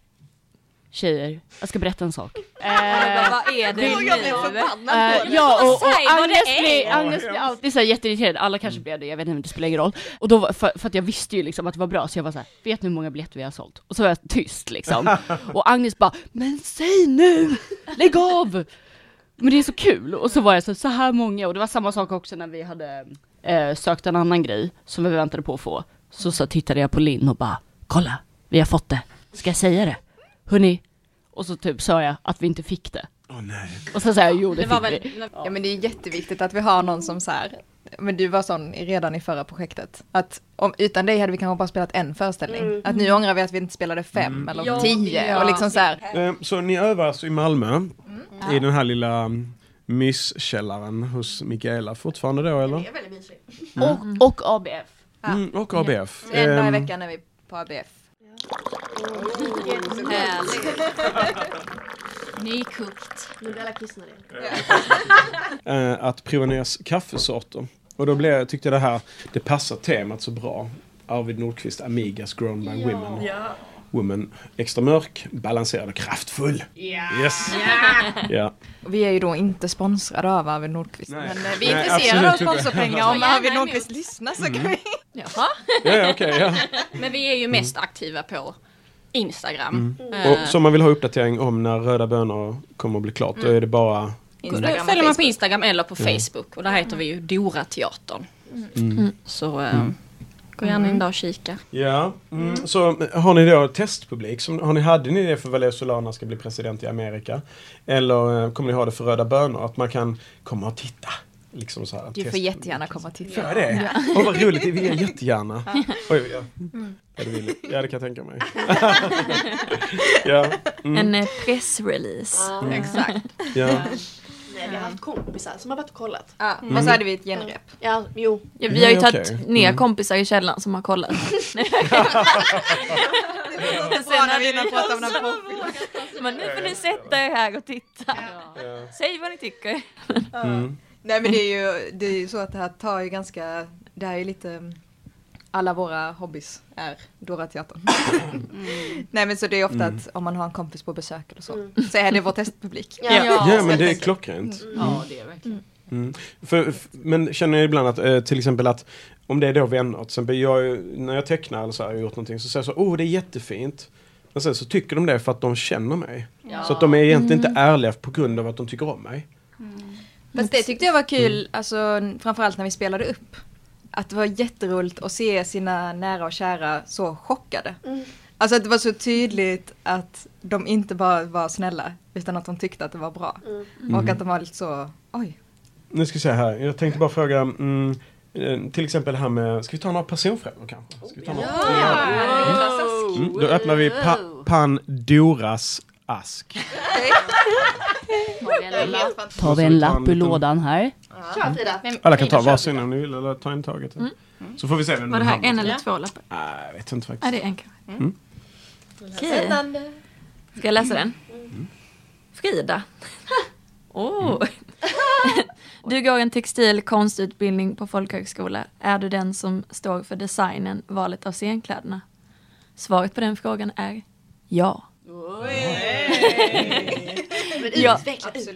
tjejer, jag ska berätta en sak. Eh, Vad är det jag nu? förbannad Eh, det. ja, och, och Agnes, blir, Agnes blir alltid så här jätteirriterad, alla kanske blev det, jag vet inte, det spelar ingen roll. Och då, för, för att jag visste ju liksom att det var bra, så jag var så här, vet ni hur många biljetter vi har sålt? Och så var jag tyst liksom. Och Agnes bara, men säg nu! Lägg av! Men det är så kul, och så var jag så, så här många, och det var samma sak också när vi hade eh, sökt en annan grej som vi väntade på att få. Så, så tittade jag på Linn och bara, kolla, vi har fått det, ska jag säga det? Hörni? Och så typ sa jag att vi inte fick det. Åh nej. Och så sa jag, jo det, Det var fick väl... vi. Ja men det är jätteviktigt att vi har någon som så här, men du var sån i- redan i förra projektet, att om, utan dig hade vi kanske bara spelat en föreställning. Mm. Att nu ångrar vi att vi inte spelade fem eller tio och liksom så här. Eh, Så ni övar alltså i Malmö, Mm. i den här lilla mm, myskällaren hos Mikaela fortfarande då eller? Det är väldigt mysigt. Och, och ABF. Ja. Mm, och ABF. En dag i Ehm, veckan är vi på ABF. Nykokt. Nu blir alla kissnödiga. eh, att prova nya kaffesorter. Och då blev, tyckte jag det här, det passar temat så bra. Arvid Nordqvist, Amigas Grown by Women. Woman, extra mörk, balanserad och kraftfull. Yes! Ja. Och Vi är ju då inte sponsrade av Arvid Nordqvist. Nej. Men eh, vi är Nej, intresserade av sponsorpengar. Om Arvid. Nordqvist lyssnar så Mm. kan vi... Jaha. Ja, okej, ja. Men vi är ju mest aktiva på Instagram. Eh, Mm. Och som man vill ha uppdatering om när Röda bönor kommer att bli klart, då är det bara... Då Instagram följer man på. Instagram eller på Facebook och där heter vi ju Dora Teatern. Mm. Så eh, gå gärna in där och kika. Ja, mm. så har ni då testpublik? Som, har ni, hade ni det för Valère Solana ska bli president i Amerika? Eller eh, kommer ni ha det för Röda bönor? Att man kan komma och titta? Liksom så här, Du får jättegärna komma och titta. jag det? Åh vad roligt, det vill jag jättegärna. Oj, ja. Ja, det vill jag. ja, det kan jag tänka mig. ja, mm, En eh, pressrelease. Exakt. ja. Vi har haft kompisar som har varit och kollat. Ja, och så hade vi ett genrep. Ja, jo. Ja, vi har ju tagit okej. ner Mm. kompisar i källaren som har kollat. Men sen hade vi pratat om den Men nu får ni sätta er här och titta. Säg vad ni tycker. Mm. Nej men det är ju, det är ju så att det här tar ju ganska, det här är ju lite, alla våra hobbys är Dora Teatern. Nej men så det är ofta Mm. att om man har en kompis på besök eller så, så är det vår testpublik. Ja. ja, men det är klockrent. Ja, det är verkligen. Mm. För, f- men känner jag ibland att eh, till exempel att om det är då vänner, till exempel jag, när jag tecknar eller så här, har gjort någonting så säger jag så åh det är jättefint. Men sen så tycker de det för att de känner mig. Så att de är egentligen inte ärliga på grund av att de tycker om mig. Fast det tyckte jag var kul, alltså framförallt när vi spelade upp. Att det var jätteroligt att se sina nära och kära så chockade. Alltså att det var så tydligt att de inte bara var snälla, utan att de tyckte att det var bra. Och att de var lite så, oj. Nu ska vi se här, jag tänkte bara fråga mm, eh, till exempel här med, ska vi ta några personfrågor kanske? Ska vi ta några? Mm, då öppnar vi pa Pandoras ask. Tar vi en lapp, tar vi en lapp ur lådan här. Kör Frida. Alla kan ta varsin om ni vill eller ta en taget. Så får vi se vem Var det här en eller två lappar? Nej, jag vet inte Ja, faktiskt. det är en kanske. Okej. Ska jag läsa den? Frida. Åh. Du går en textil konstutbildning på folkhögskola. Är du den som står för designen, valet av scenkläderna? Svaret på den frågan är ja. Ja,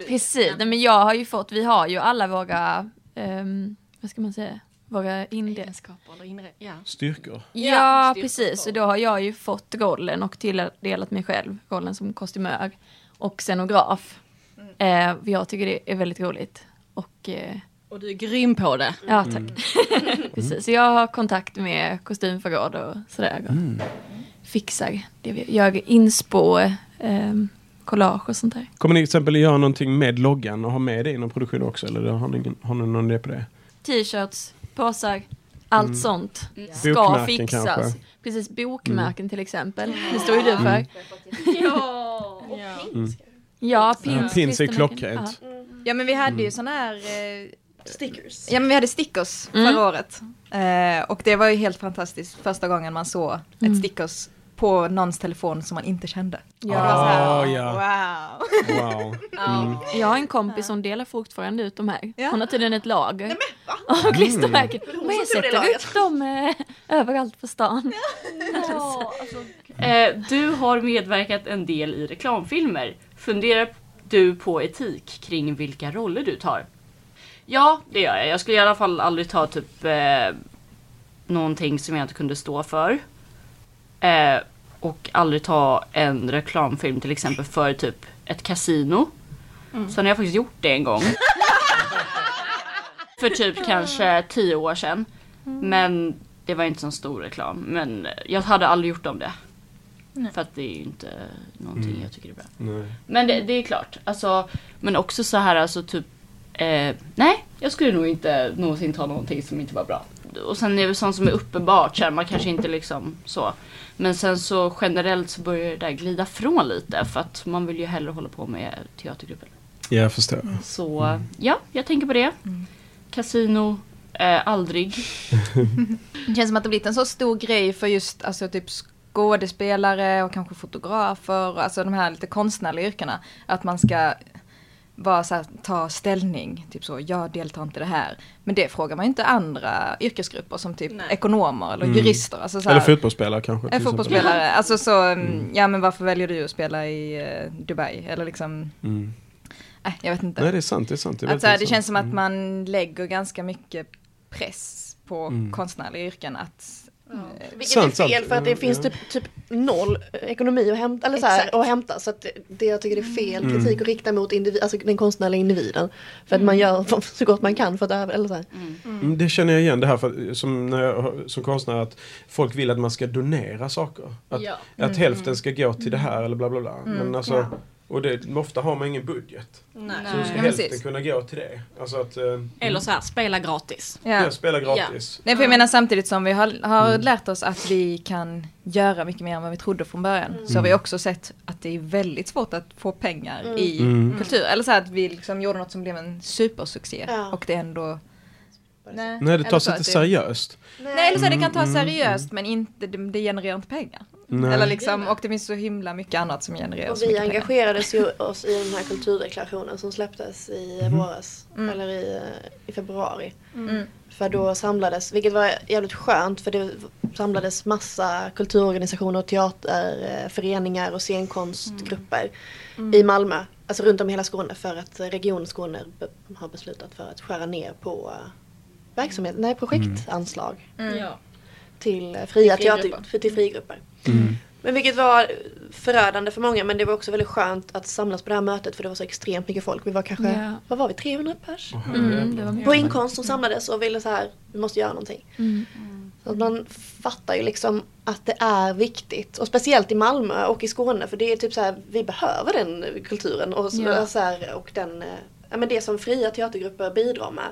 precis. Nej, men jag har ju fått, vi har ju alla våra, ehm, vad ska man säga, våra indel... Egenskaper eller inre, ja. Styrkor. Ja, precis. Och då har jag ju fått rollen och tilldelat mig själv rollen som kostymör och scenograf. Eh, jag tycker det är väldigt roligt. Och eh, Och du är grym på det. ja, tack. precis. Så jag har kontakt med kostymförråd och sådär. Och fixar det. vi- Jag inspo, eh, collage och sånt där. Kommer ni till exempel göra någonting med loggan och ha med det i någon produktion också? Eller har ni, har ni någon idé på det? T-shirts, påsar, allt sånt ska Bokmärken fixas. kanske? Precis, bokmärken till exempel. Det står ju du för. Ja! Ja, pins. Pins, pins är klockrent. Ja men vi hade ju såna här, eh, Stickers. ja men vi hade stickers Mm. förra året. Eh, och det var ju helt fantastiskt första gången man såg Mm. ett stickers på någons telefon som man inte kände. Ja. Det var så här, Ah, ja. Wow. Wow. Mm. Jag har en kompis som delar fortfarande ut de här. Ja. Hon har tydligen ett lager klistermärken. Men jag som tog det sätter upp dem eh, överallt på stan. Eh, du har medverkat en del i reklamfilmer. Funderar du på etik kring vilka roller du tar? Ja, det gör jag. Jag skulle i alla fall aldrig ta typ eh, någonting som jag inte kunde stå för. Eh, och aldrig ta en reklamfilm till exempel för typ ett kasino. Sen har jag faktiskt gjort det en gång. för typ kanske tio år sedan. Men det var inte så stor reklam. Men jag hade aldrig gjort om det. För att det är ju inte någonting jag tycker är bra. Nej. Men det, det är klart. Alltså, men också så här alltså typ. Eh, nej, jag skulle nog inte någonsin ta någonting som inte var bra. Och sen är det sånt som är uppenbart. Så här, man kanske inte liksom så. Men sen så generellt så börjar det där glida från lite. För att man vill ju hellre hålla på med teatergrupper. Ja, jag förstår. Så ja, jag tänker på det. Casino, eh, aldrig. Det känns som att det blivit en så stor grej för just alltså, typ skådespelare och kanske fotografer, alltså de här lite konstnärliga yrkena. Att man ska bara så här, ta ställning, typ så, jag deltar inte i det här. Men det frågar man ju inte andra yrkesgrupper som typ Nej. ekonomer eller Mm. jurister. Alltså, så här, Eller fotbollsspelare kanske. en exempel. fotbollsspelare. Alltså så, mm. ja men varför väljer du att spela i eh, Dubai? Eller liksom, Mm. nej jag vet inte. Nej, det är sant. Det är sant. Det, är Att, så här, det känns som att man lägger ganska mycket press på Mm. konstnärliga yrken att eh, Vilket Sant, är fel sant. för att det Ja. finns typ, typ noll ekonomi att hämta, eller så här, att hämta. Så att det, jag tycker det är fel kritik att rikta mot individ, alltså den konstnärliga individen. För att man gör så gott man kan för att över- eller så. Mm, Det känner jag igen det här för, som, när jag, som konstnär att folk vill att man ska donera saker. Att, Ja. att hälften ska gå till det här eller bla bla bla. Men alltså, och det, ofta har man ingen budget. Nej. Så då ska Ja, hälften precis. kunna gå till det. Alltså att eh, Eller så här, spela gratis. ja. jag spelar gratis. Nej, för jag menar samtidigt som vi har, har lärt oss att vi kan göra mycket mer än vad vi trodde från början. Så har vi också sett att det är väldigt svårt att få pengar i Mm. kultur. Eller så här att vi liksom gjorde något som blev en supersuccé. Ja. Och det ändå... Nej, det eller tas så inte det- seriöst. Nej, eller så här, det kan tas Mm, mm, seriöst men inte, det, det genererar inte pengar. Nej. Eller liksom, och det finns så himla mycket annat som genererar Och vi engagerades ju oss i den här kulturdeklarationen som släpptes i våras. Eller i, eh, i februari. Mm. För då samlades, vilket var jävligt skönt för det samlades massa kulturorganisationer, teaterföreningar och scenkonstgrupper i Malmö. alltså runt om i hela Skåne för att Region Skåne har beslutat för att skära ner på eh, verksamhet, nej projektanslag Ja. Till eh, fria Till frigrupper. teater, för, till frigrupper. Mm. Men vilket var förödande för många men det var också väldigt skönt att samlas på det här mötet för det var så extremt mycket folk. Vi var kanske, Ja. vad var vi, 300 pers? Mm, det var På inkomst som samlades och ville så här, vi måste göra någonting. Mm. Så att man fattar ju liksom att det är viktigt. Och speciellt i Malmö och i Skåne för det är typ så här, vi behöver den kulturen och, så, Ja. så här, och den, eh, ja, men det som fria teatergrupper bidrar med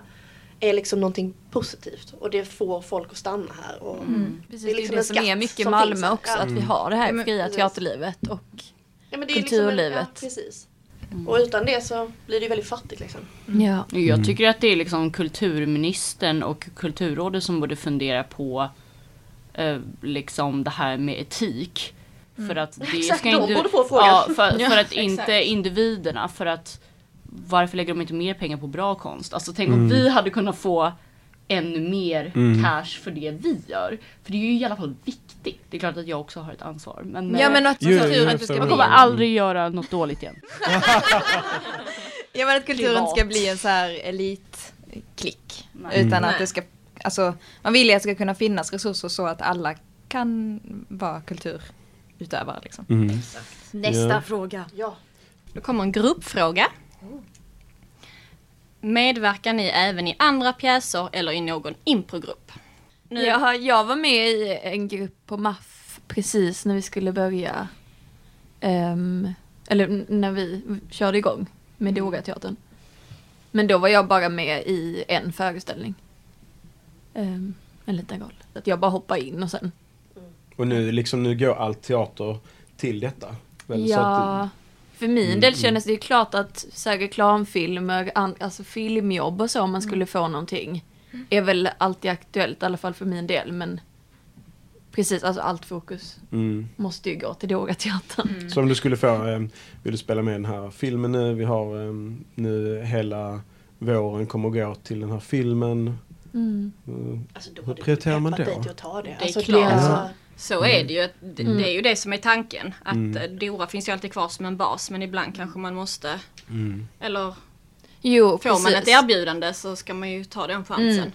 är liksom någonting positivt och det får folk att stanna här. Och, Precis, Det det är är liksom det en som är mycket som Malmö finns också, Ja. att vi har det här Ja, men fria teaterlivet och ja, men det är liksom en- kulturlivet. ja, precis. Och utan det så blir det ju väldigt fattigt liksom. ja. Jag tycker att det är liksom kulturministern och kulturrådet som borde fundera på eh, liksom det här med etik. För att det Exakt, ska de inte... borde få frågan. Ja, för, för att inte individerna. För att varför lägger de inte mer pengar på bra konst? Alltså tänk om vi hade kunnat få ännu mer cash för det vi gör. För det är ju i alla fall viktigt. Det är klart att jag också har ett ansvar. Men, Ja eh, men att Jo, jo, kulturen jag inte ska jag bli kommer aldrig göra något dåligt igen. ja, men att kulturen privat. ska bli en så här elitklick. Nej. Utan Nej. att det ska, alltså man vill ju att det ska kunna finnas resurser så att alla kan vara kulturutövare liksom. Mm. Nästa Ja. fråga. Ja. Då kommer en gruppfråga. Medverkar ni även i andra pjäser eller i någon improgrupp? Nu, Jag, jag var med i en grupp på MAF precis när vi skulle börja. ehm, eller när vi körde igång med Doga-teatern. Men då var jag bara med i en föreställning. Ehm, en liten roll. Att jag bara hoppade in och sen. Och nu, liksom, nu går allt teater till detta. Väl, så Ja, för min Mm, del mm. kändes det ju klart att så här, reklamfilmer, an, alltså filmjobb och så om Mm. man skulle få någonting. Är väl alltid aktuellt, i alla fall för min del. Men precis, alltså allt fokus mm. måste ju gå till Doga-teatern. Mm. Så om du skulle få, eh, vill du spela med i den här filmen nu? Vi har eh, nu hela våren kommer att gå till den här filmen. Mm. Mm. Alltså, då Hur prioriterar man då? till att ta det. är alltså, klart. Det är alltså, Ja. Så är det ju. att Det, Mm. det är ju det som är tanken. Att Mm. eh, Dora finns ju alltid kvar som en bas men ibland kanske man måste Mm. eller Jo, får man ett precis. erbjudande så ska man ju ta den chansen.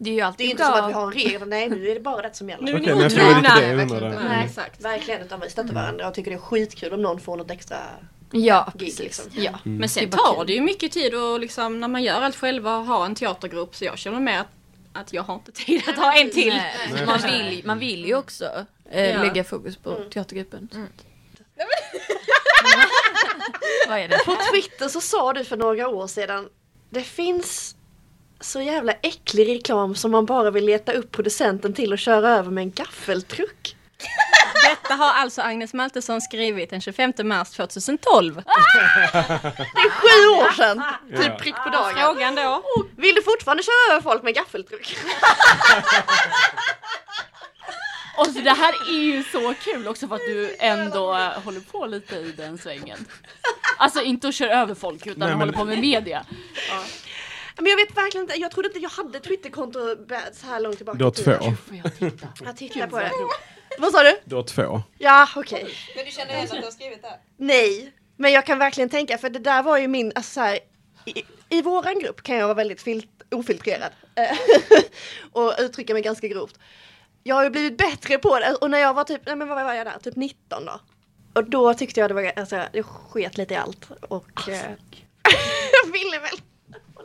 Det är ju det är alltid inte som att vi bra. har en regel. Nej, nu är det bara rätt som gäller. Nu är Okej, ni men det var lite det jag undrade. Nej, Nej, exakt. Verkligen, utan vi stöttar varandra och tycker det är skitkul om någon får något extra. Ja, gig, precis. liksom. Ja. Mm. Men sen Det är tar kul. det ju mycket tid och liksom när man gör allt själva och har en teatergrupp så jag känner med att, att jag har inte tid att ha en till. Nej, man, vill, man vill ju också eh, Ja. lägga fokus på Mm. teatergruppen. att- Vad är det? På Twitter så sa du för några år sedan Det finns så jävla äcklig reklam som man bara vill leta upp producenten till och köra över med en gaffeltruck. Detta har alltså Agnes Maltesson skrivit den 25 mars 2012. Det är sju år sedan! Ja. Typ prick på dagen. Frågan då? Vill du fortfarande köra över folk med gaffeltruck? Och så det här är ju så kul också för att du ändå håller på lite i den svängen. Alltså inte att köra över folk utan Nej, men- håller på med media. Men jag vet verkligen inte, jag trodde inte jag hade Twitterkonto så här långt tillbaka Du har två. Får jag titta? Jag tittar på det. Vad sa du? Du har två. Ja, okej. Men du känner igen att du har skrivit det? Nej, men jag kan verkligen tänka, för det där var ju min, alltså så här, i, i våran grupp kan jag vara väldigt filt, ofiltrerad eh, och uttrycka mig ganska grovt. Jag har ju blivit bättre på det och när jag var typ, nej men vad var jag där, typ 19 då. Och då tyckte jag det var, alltså jag sket lite i allt och eh, jag ville väl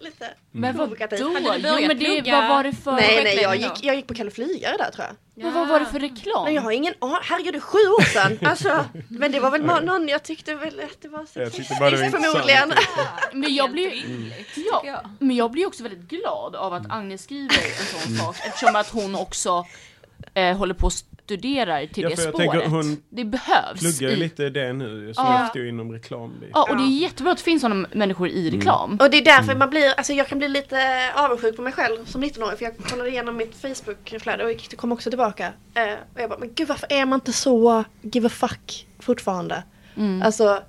lite Men vad provokativ. då? Hade du Jo men det, vad var det för... Nej nej, jag gick, jag gick på Kalle Flygare där tror jag. Men vad var det för reklam? Men jag har ingen aning, herregud det är sju år sedan. Alltså, men det var väl nå- någon jag tyckte väl att det var var förmodligen. Men jag blir ja, men jag blir också väldigt glad av att Agnes skriver en sån sak eftersom att hon också eh, håller på och studerar till Ja, det spåret. tänker hon det behövs. Pluggar ju i- lite det nu, som Ja. jag inom reklam. Ja, och det är jättebra att det finns sådana människor i reklam. Och det är därför man blir, alltså jag kan bli lite avundsjuk på mig själv som 19-åring för jag kollade igenom mitt Facebook-flöde och det kom också tillbaka. Eh, och jag bara, men gud varför är man inte så give a fuck fortfarande? Mm. Alltså,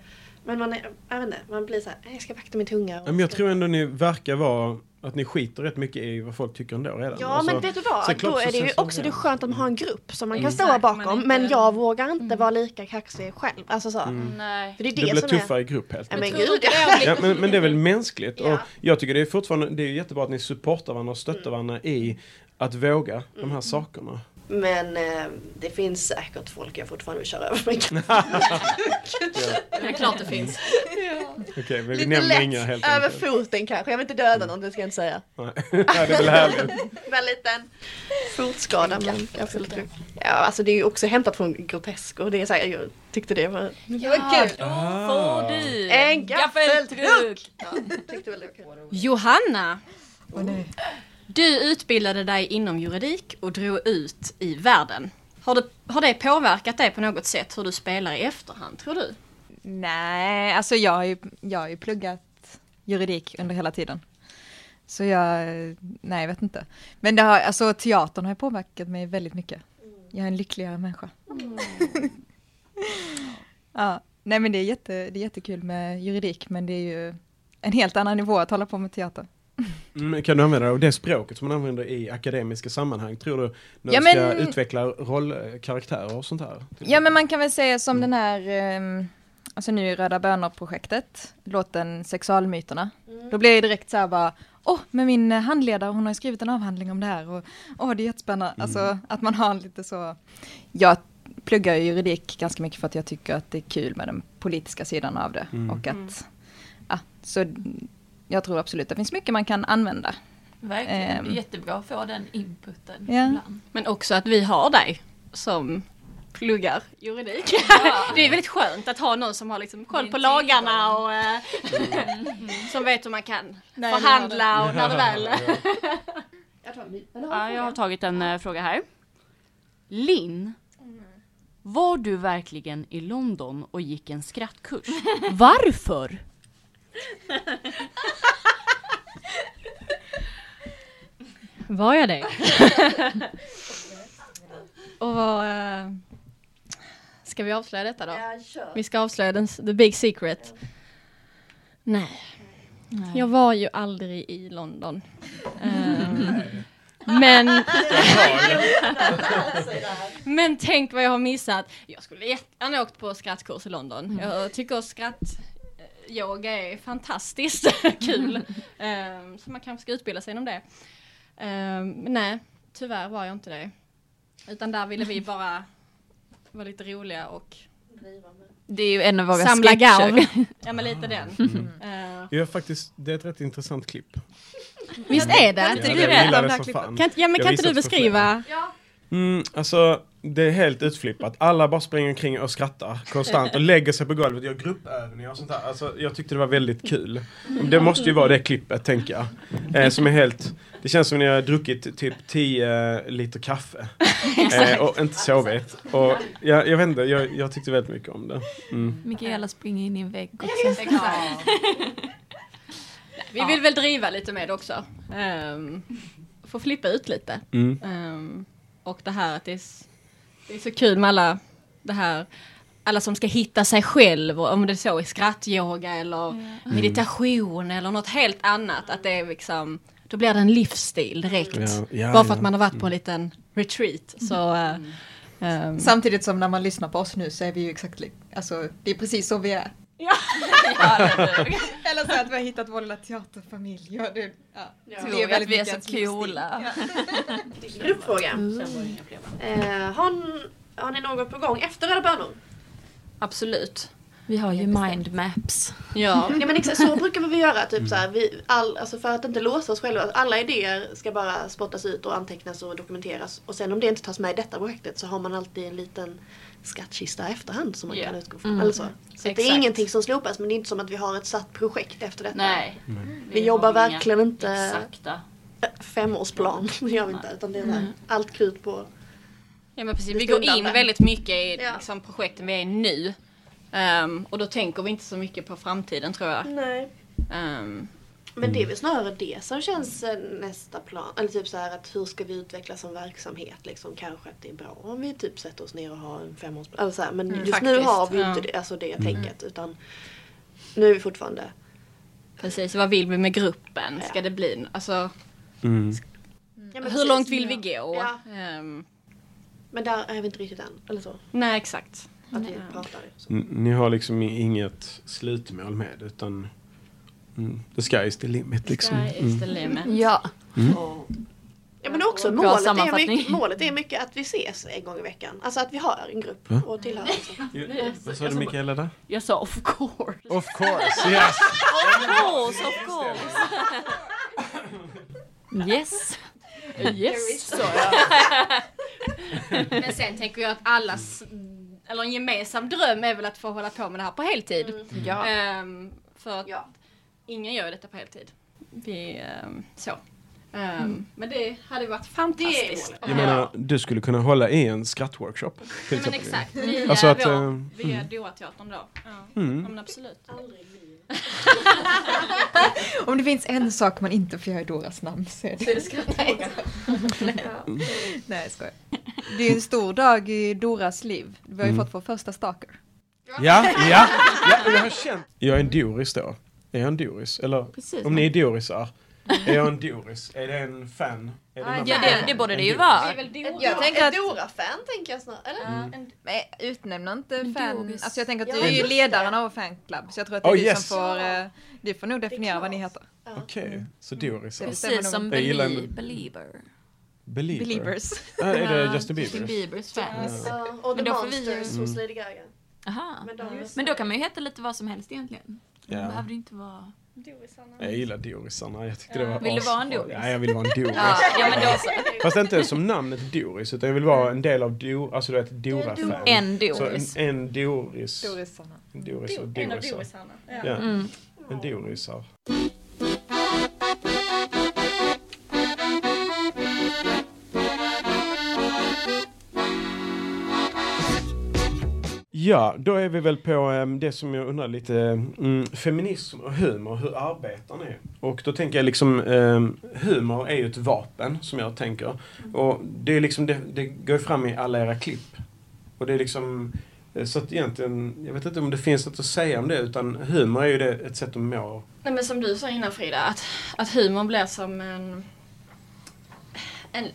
men man är, jag vet inte, man blir så här, "Nej, jag ska vakta min tunga. Men jag tror ändå ni verkar vara Att ni skiter rätt mycket i vad folk tycker ändå redan. Ja Alltså, men vet du vad, då är det ju också det är skönt att man har en grupp som man kan Exakt, stå bakom. men Men, jag vågar inte vara lika kaxig själv. Alltså så. Nej. För det är Det det, blir som tuffare är... i grupp helt Ja, men enkelt. gud ja. Ja, men, men det är väl mänskligt. Ja. Och jag tycker det är fortfarande det är jättebra att ni supportar varandra och stöttar varandra i att våga de här sakerna. Men eh, det finns säkert folk jag fortfarande vill köra över mig. Det är klart det finns. Okej, men vi Lite nämner lätt inga helt över enkelt. foten kanske. Jag vill inte döda någon, det ska jag inte säga. Nej, det är väl härligt. Men en liten fotskada. Men jag. Ja, alltså det är ju också hämtat från Grotesco. Det är så här, jag tyckte det var, det var kul. Ah. Får du En gaffeltruck! Ja, tyckte väl det var kul. Johanna du utbildade dig inom juridik och drog ut i världen. Har det, har det påverkat dig på något sätt hur du spelar i efterhand, tror du? Nej, alltså jag har ju, jag har ju pluggat juridik under hela tiden. Så jag, nej jag vet inte. Men det har, alltså teatern har påverkat mig väldigt mycket. Jag är en lyckligare människa. ja, nej men det är, jätte, det är jättekul med juridik men det är ju en helt annan nivå att hålla på med teater. Mm, kan du använda dig av det språket som man använder i akademiska sammanhang, tror du? När Ja, du ska men- utveckla rollkaraktärer och sånt här? Ja men man kan väl säga som den här, ehm, alltså nu i Röda Bönor-projektet, låten Sexualmyterna. Då blir det direkt så här bara, åh, men min eh, handledare hon har skrivit en avhandling om det här och åh det är jättespännande. Alltså att man har lite så, jag pluggar ju juridik ganska mycket för att jag tycker att det är kul med den politiska sidan av det. Mm. Och att, ja, så jag tror absolut det finns mycket man kan använda. Verkligen. Det är Ehm. jättebra att få den inputen Ja. ibland. Men också att vi har dig som pluggar juridik. det är väldigt skönt att ha någon som har liksom koll på lagarna och eh, som vet hur man kan Nej, det förhandla och när det väl... Ja, jag har tagit en eh, fråga här. Linn, var du verkligen i London och gick en skrattkurs? Varför? Var jag det? och vad... eh, Ska vi avslöja detta då? Ja, kör. Vi ska avslöja den, the big secret. Nej. Jag var ju aldrig i London. Ehm, men... men tänk vad jag har missat. Jag skulle jättegärna åkt på skrattkurs i London. Jag tycker skratt... Yoga är fantastiskt kul. Ehm, så man kanske ska utbilda sig inom det. Ehm, men nej, tyvärr var jag inte det. Utan där ville vi bara vara lite roliga och Det är ju en av våra samla sketcher. garn. Ja men lite den. Eh, Ja, faktiskt, det är ett rätt intressant klipp. visst är det? Ja, inte jag du berätta gillar det som fan. Kan, inte- ja men Jag kan inte du beskriva? Mm, alltså, det är helt utflippat. Alla bara springer omkring och skrattar konstant och lägger sig på golvet och gör gruppövningar och sånt där. Alltså, jag tyckte det var väldigt kul. Det måste ju vara det klippet, tänker jag. Eh, som är helt... Det känns som ni har druckit typ 10 liter kaffe. Eh, och inte sovit. Och jag, jag vet inte, jag, jag tyckte väldigt mycket om det. Mm. Mikaela springer in i en vägg också. Vi vill väl driva lite med också. Um, få flippa ut lite. Mm. Ehm, och det här att det är, det är så kul med alla det här alla som ska hitta sig själv, och om det är så är skrattyoga eller meditation eller något helt annat. Att det är liksom, då blir det en livsstil direkt. Ja, ja, Bara för ja. att man har varit på en liten retreat. Så, eh, ehm, Samtidigt som när man lyssnar på oss nu så är vi ju exakt alltså det är precis så vi är. Eller så att vi har hittat vår lilla teaterfamilj. Ja, det, ja. Tror vi att vi är så coola. Gruppfråga. Eh, har, har ni något på gång efter Röda Bönor? absolut. Vi har ju mindmaps. Ja. Ja men exakt så brukar vi göra. Typ så här, vi, all, alltså för att inte låsa oss själva. Alla idéer ska bara spottas ut och antecknas och dokumenteras. Och sen om det inte tas med i detta projektet så har man alltid en liten skattkista i efterhand som man Ja. kan utgå från. Mm. Eller så. det är ingenting som slopas men det är inte som att vi har ett satt projekt efter detta. Nej. Vi jobbar har inga verkligen inte- Exakta. Femårsplan, det gör vi inte. Utan det är här, allt krut på. Ja men precis, vi går in väldigt mycket i Ja. liksom, projekten vi är i nu. Ehm, och då tänker vi inte så mycket på framtiden tror jag. Nej. Ehm, Men det är väl snarare det som känns eh, nästa plan. Eller typ så här att hur ska vi utveckla som verksamhet liksom. Kanske att det är bra om vi typ sätter oss ner och har en femårsplan. Eller så här. Men Mm, just nu faktiskt, har vi ju ja. inte det, alltså det tänket. Utan nu är vi fortfarande Precis, vad vill vi med gruppen? Ska det bli, alltså Mm. Ja, men hur precis. långt vill vi gå? Ja. Ehm, Men där är vi inte riktigt än, eller så. nej, exakt. Att vi pratar. Så. Ni har liksom inget slutmål med utan mm, the sky is the limit liksom. Sky is the limit. Ja. Ja men också Bra målet är, mycket, målet är mycket att vi ses en gång i veckan. Alltså att vi har en grupp Va? och tillhör. Mm. Vad sa du Mikaela där? Jag sa of course. Of course, yes! Of course, of course. Yes. Yes. Så ja. Men sen tänker jag att allas, eller en gemensam dröm är väl att få hålla på med det här på heltid. ja. Ehm, för att Ja. Ingen gör detta på heltid. Vi, ehm, så. Ehm, Men det hade varit fantastiskt. Jag menar, du skulle kunna hålla i en skrattworkshop. Till Ja, men exakt, via, Alltså att, vår, via Doa-teatern då. Ja. Mm. Ja, men absolut. Om det finns en sak man inte får göra i Doras namn så är det... Nej, jag skojar. Det är en stor dag i Doras liv. Vi har ju Mm. fått vår första stalker. Ja, ja, ja, jag har känt. Jag är en Doris då. Är jag en Doris? Eller Precis. om ni är Dorisar. Är jag en Doris? Är det en fan? Är det någon Ja, fan? det, det borde det ju En vara. Det är väl Dora? Jag tänker att- Dora-fan tänker jag snarare. Eller? Mm. Men utnämna inte fan. Doris. Alltså jag tänker att Ja, du är ju ledaren av fanclub. Så jag tror att det är Oh, du yes. som får, eh, du får nog definiera vad ni heter. Okej, så Dorisar. Det bestämmer Precis nog som belie- en- believer. Believer. Believers. Ja, är det Justin Justin Bieber? Biebers fans. Ja, och Men The Monsters hos Lady Gaga. Aha. Men då kan man ju heta lite vad som helst egentligen. Det Ja. behöver inte vara... Jag gillar Dorisarna. Jag tyckte det var Vill du vara en. Doris? Ja, jag vill vara en Doris. Ja, ja men då så. Fast inte som namnet Doris, utan jag vill vara en del av Do, alltså du vet, Dora-fan. En Så Doris. en, en Doris. Dorisarna. En Doris och En av Dorisar. Dorisarna. Ja. Ja, Mm. en Dorisar. Ja, då är vi väl på em, det som jag undrar lite, mm, feminism och humor, hur arbetar ni? Och då tänker jag liksom, em, humor är ju ett vapen som jag tänker. Och det är liksom, det, det går fram i alla era klipp. Och det är liksom, eh, så att egentligen, jag vet inte om det finns något att säga om det, utan humor är ju det, ett sätt att må. Nej men som du sa innan Frida, att, att humorn blir som en, en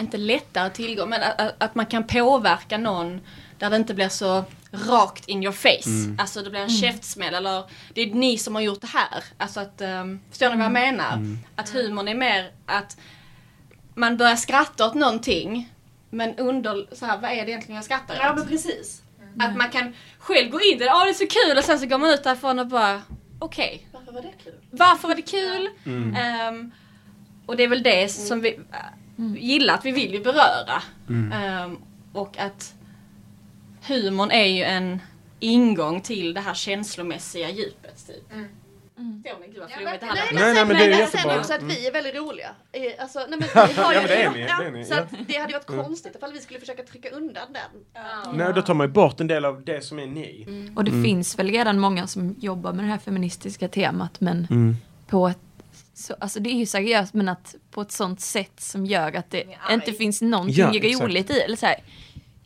inte lättare tillgång, men att- att man kan påverka någon där det inte blir så rakt in your face. Mm. Alltså det blir en käftsmäll eller det är ni som har gjort det här. Alltså att, um, förstår ni vad jag menar? Mm. Att humorn är mer att man börjar skratta åt någonting men under, så här, vad är det egentligen jag skrattar ja åt? men precis. Att man kan själv gå in i det, ja det är så kul och sen så går man ut därifrån och bara okej, Varför var det kul? varför var det kul? Mm. Ehm, och det är väl det som vi äh, gillar, att vi vill ju beröra. Mm. Ehm, och att humorn är ju en ingång till det här känslomässiga djupet. Typ. Förstår ni? Gud vad flummigt det här Nej. Nej, nej, men det är men jättebra. sen också att Mm. vi är väldigt roliga. Alltså, nej, men vi har ju, Ja, men det är ni, det är ni, så ja. att det hade ju varit Mm. konstigt ifall vi skulle försöka trycka undan den. Nej, då tar man ju bort en del av det som är ni. Och det Mm. finns väl redan många som jobbar med det här feministiska temat men Mm. på ett så, alltså det är ju seriöst men att på ett sånt sätt som gör att det inte finns någonting Ja, roligt i. Eller så här,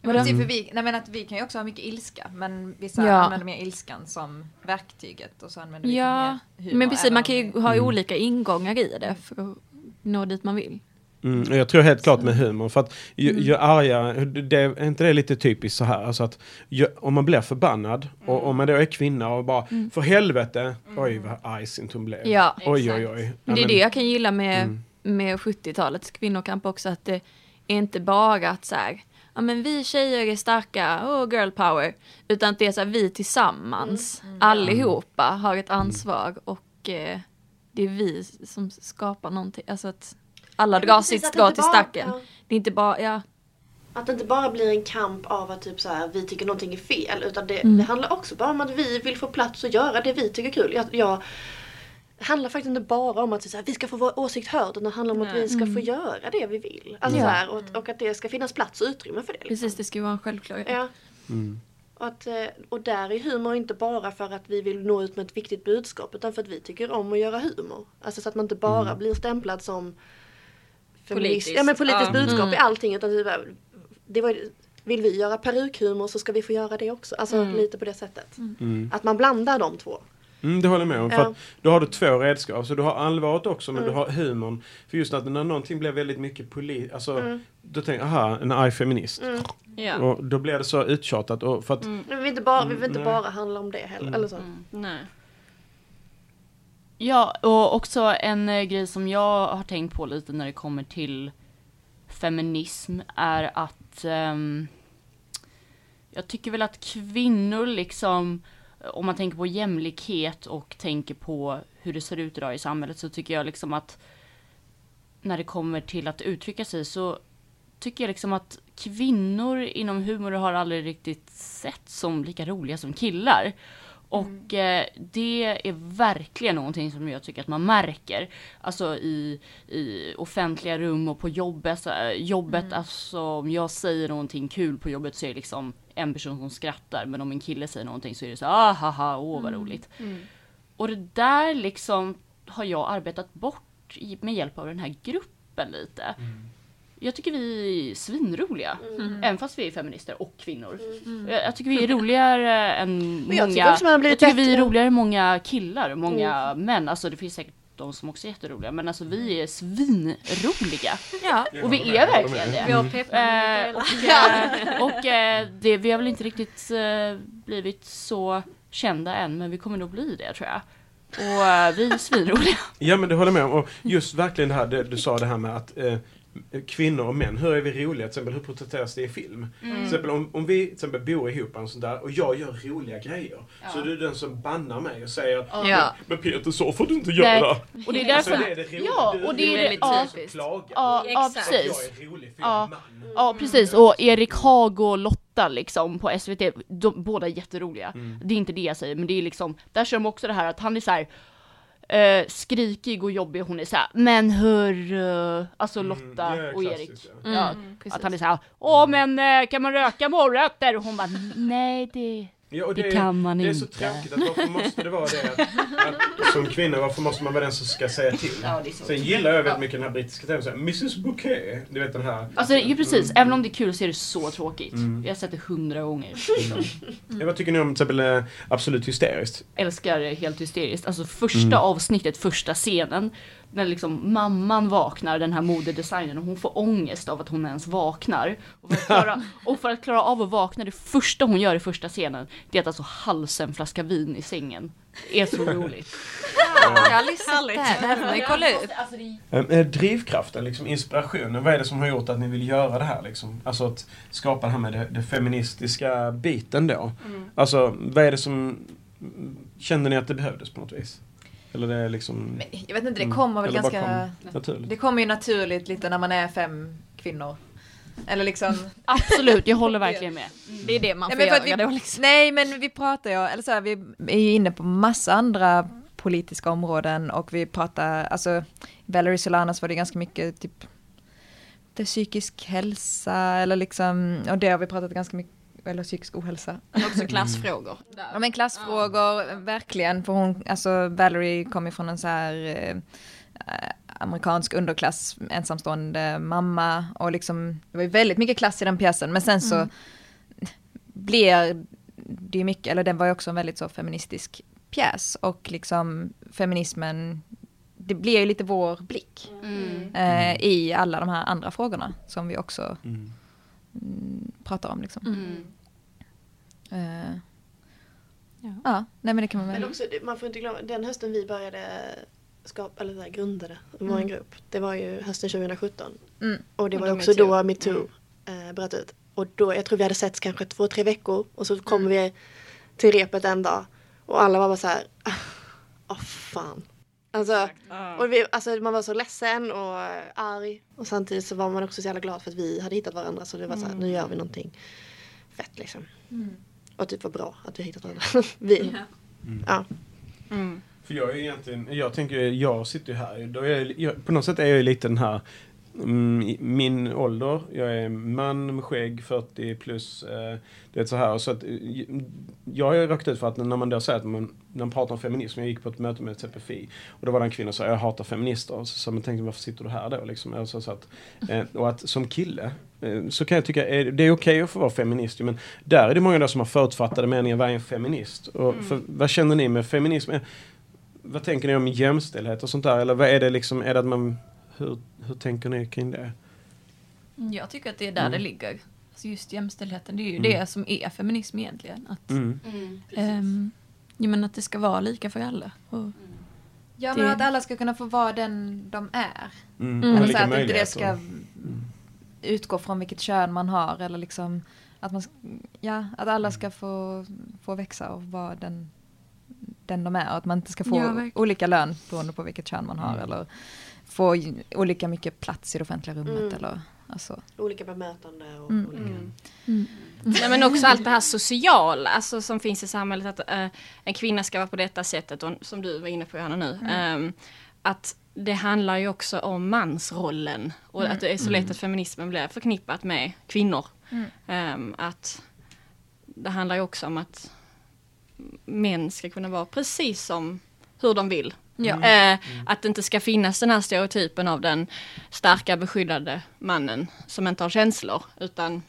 Men, Vadå? typ för vi, nej men att vi kan ju också ha mycket ilska men vissa Ja. använder mer ilskan som verktyget och så använder vi ja, mer humor. men precis man kan ju ha Mm. olika ingångar i det för att nå dit man vill. Mm, och jag tror helt klart med humor för att ju, Mm. ju arga, det, är inte det lite typiskt så här alltså att ju, om man blir förbannad och om man då är kvinna och bara för helvete, oj vad arg hon blev. Mm. Ja. Oj oj oj. Ja, Men det är men- det jag kan gilla med, Mm. med 70-talets kvinnokamp också, att det är inte bara att så här, ja men vi tjejer är starka, oh girl power, utan att det är så här, vi tillsammans, allihopa har ett ansvar och eh, det är vi som skapar någonting, alltså att alla drar sitt att strå till stacken. ja. Det är inte bara, ja, Att det inte bara blir en kamp av att typ så här, vi tycker någonting är fel utan det, Mm. det handlar också bara om att vi vill få plats och göra det vi tycker är kul. Jag, jag, handlar faktiskt inte bara om att så här, vi ska få vår åsikt hörd utan det handlar om att vi ska få göra det vi vill. Alltså, Mm. Ja. så här, och, och att det ska finnas plats och utrymme för det. liksom. precis det ska ju vara en självklarhet. Ja. Mm. Och, att, eh, och där är humor inte bara för att vi vill nå ut med ett viktigt budskap utan för att vi tycker om att göra humor. Alltså så att man inte bara Mm. blir stämplad som Politiskt. ja, men politiskt Ja. budskap Mm. i allting. Utan det, var- det var, vill vi göra perukhumor så ska vi få göra det också. Alltså Mm. lite på det sättet. Mm. Att man blandar de två. Mm, det håller jag med om. För Ja. att då har du två redskap. Så du har allvaret också men Mm. du har humorn. För just att när någonting blir väldigt mycket polis... Alltså, Mm. då tänker jag, aha, en arg feminist. Mm. Ja. Och då blir det så uttjatat. Och för att, Mm. Men vi vill inte bara, vi vill inte Nej. bara handla om det heller. Mm. Eller så. Nej. Ja, och också en eh, grej som jag har tänkt på lite när det kommer till feminism är att ehm, jag tycker väl att kvinnor liksom, om man tänker på jämlikhet och tänker på hur det ser ut idag i samhället så tycker jag liksom att när det kommer till att uttrycka sig så tycker jag liksom att kvinnor inom humor har aldrig riktigt sett som lika roliga som killar. Och eh, det är verkligen någonting som jag tycker att man märker. Alltså i, i offentliga rum och på jobbet. Så, eh, jobbet, alltså om jag säger någonting kul på jobbet så är det liksom en person som skrattar. Men om en kille säger någonting så är det så ah haha, åh vad roligt. Och det där liksom har jag arbetat bort med hjälp av den här gruppen lite. Jag tycker vi är svinroliga. Även fast vi är feminister och kvinnor. Jag, jag tycker vi är roligare än Men jag tycker många. också man har blivit jag tycker vi är roligare än många killar, många män. Alltså det finns säkert de som också är jätteroliga. Men alltså vi är svinroliga. Ja. Och vi är verkligen det. Vi har Eh, och eh, och eh, det, vi har väl inte riktigt eh, blivit så kända än, men vi kommer nog bli det tror jag. Och vi är svinroliga. Ja men det håller jag med om. Och just verkligen det här det, du sa det här med att eh, kvinnor och män, hur är vi roliga? Till exempel hur porträtteras det i film? Till exempel om, om vi till exempel bor ihop och sånt där och jag gör roliga grejer. Så är du den som bannar mig och säger Ja. Men Peter så får du inte Nej. göra. Och det är Alltså, därför... det är det roliga. Ja, och det är är det- den ja. som klagar. Ja, ja precis. jag är rolig för Ja. är man. Ja precis, och Erik Haag och Lotta liksom på SVT, de, båda är jätteroliga. Det är inte det jag säger, men det är liksom, där kör de också det här att han är så här. Eh, skrikig och jobbig, hon är så här, men hur, alltså Lotta Mm, det är och Erik. ja. Ja, precis. att han är så här, åh men eh, kan man röka morötter? Och hon bara, nej det, Ja, och Det är- kan man Det är så inte. tråkigt att varför måste det vara det? Att, som kvinna, varför måste man vara den som ska säga till? Ja, det. Sen gillar jag väldigt mycket den här brittiska tv-serien, Mrs Bouquet. Du vet den här. alltså ju precis, Mm. även om det är kul så är det så tråkigt. Jag har sett det hundra gånger. Ja, vad tycker ni om till exempel eh, Absolut Hysteriskt? älskar det helt hysteriskt. Alltså första Mm. avsnittet, första scenen. När liksom mamman vaknar, den här modedesignern, och hon får ångest av att hon ens vaknar. Och för, att klara, och för att klara av att vakna, det första hon gör i första scenen, det är att alltså halsa en flaska vin i sängen. Det är så roligt. Jag har sett det här. Kolla ut. Alltså, det är- Eh, eh, drivkraften, liksom inspirationen, vad är det som har gjort att ni vill göra det här? Liksom? Alltså att skapa det här med det, det feministiska biten då. Alltså, vad är det som... Känner ni att det behövdes på något vis? Eller det är liksom... Men jag vet inte, det Mm. kommer väl ganska... kom naturligt? Det kommer ju naturligt lite när man är fem kvinnor. Eller liksom... Absolut, jag håller verkligen med. Det är det man Nej, får att göra vi, då liksom. nej men vi pratar ju, eller så här, vi är ju inne på massa andra politiska områden och vi pratar, alltså Valerie Solanas var det ganska mycket typ det psykisk hälsa eller liksom, och det har vi pratat ganska mycket, eller psykisk ohälsa. Också klassfrågor. Ja men klassfrågor, verkligen, för hon, alltså Valerie kommer från en så här eh, amerikansk underklass, ensamstående mamma och liksom, det var ju väldigt mycket klass i den pjäsen, men sen så blir det ju mycket, eller den var ju också en väldigt så feministisk pjäs och liksom feminismen, det blir ju lite vår blick Mm. eh, i alla de här andra frågorna som vi också Mm. mm, pratar om liksom. Mm. Eh, Ja. ja, nej men det kan man väl. Men också, man får inte glömma, den hösten vi började skapa, eller så här, grundade vår grupp, det var ju hösten 2017. Mm. Och det Och var då också metoo. då metoo eh, bröt ut. Och då, jag tror vi hade sett kanske två, tre veckor och så kom vi till repet en dag och alla var bara så här, åh fan. Alltså, och vi, alltså, man var så ledsen och arg och samtidigt så var man också så jävla glad för att vi hade hittat varandra så det var så här, nu gör vi någonting fett liksom. Och typ var bra att vi hittat varandra. vi. Ja. För jag är egentligen, jag tänker, jag sitter ju här, då är jag, jag, på något sätt är jag ju lite den här mm, min ålder, jag är man med skägg, 40 plus, eh, det är så här. Så att, eh, jag har ju råkat ut för att när man då säger att man, när man pratar om feminism, jag gick på ett möte med TPFI och då var det en kvinna som sa jag hatar feminister. Så man tänkte varför sitter du här då liksom? Alltså, så att, eh, och att som kille eh, så kan jag tycka det är okej att få vara feminist men där är det många då som har förutfattade meningar, vad är en feminist? Och för, vad känner ni med feminism? Vad tänker ni om jämställdhet och sånt där? Eller vad är det liksom, är det att man, hur, hur tänker ni kring det? Jag tycker att det är där det ligger. Alltså just jämställdheten, det är ju Mm. det som är feminism egentligen. Att, Mm. ehm, ja, men att det ska vara lika för alla. Och, Ja, Det- men att alla ska kunna få vara den de är. Mm. Mm. Eller så lika att inte det ska utgå från vilket kön man har eller liksom att, man, ja, att alla ska få, få växa och vara den, den de är. Och att man inte ska få Ja, olika lön beroende på vilket kön man har Mm. eller få olika mycket plats i det offentliga rummet. Mm. Eller, alltså. Olika bemötande och Mm. olika... mm. Nej, men också allt det här sociala alltså, som finns i samhället. Att eh, en kvinna ska vara på detta sättet, och, som du var inne på Johanna nu. ehm, att det handlar ju också om mansrollen. Och att det är så lätt att feminismen blir förknippat med kvinnor. Ehm, att det handlar ju också om att män ska kunna vara precis som hur de vill. Ja. Eh, att det inte ska finnas den här stereotypen av den starka beskyddade mannen som inte har känslor. Utan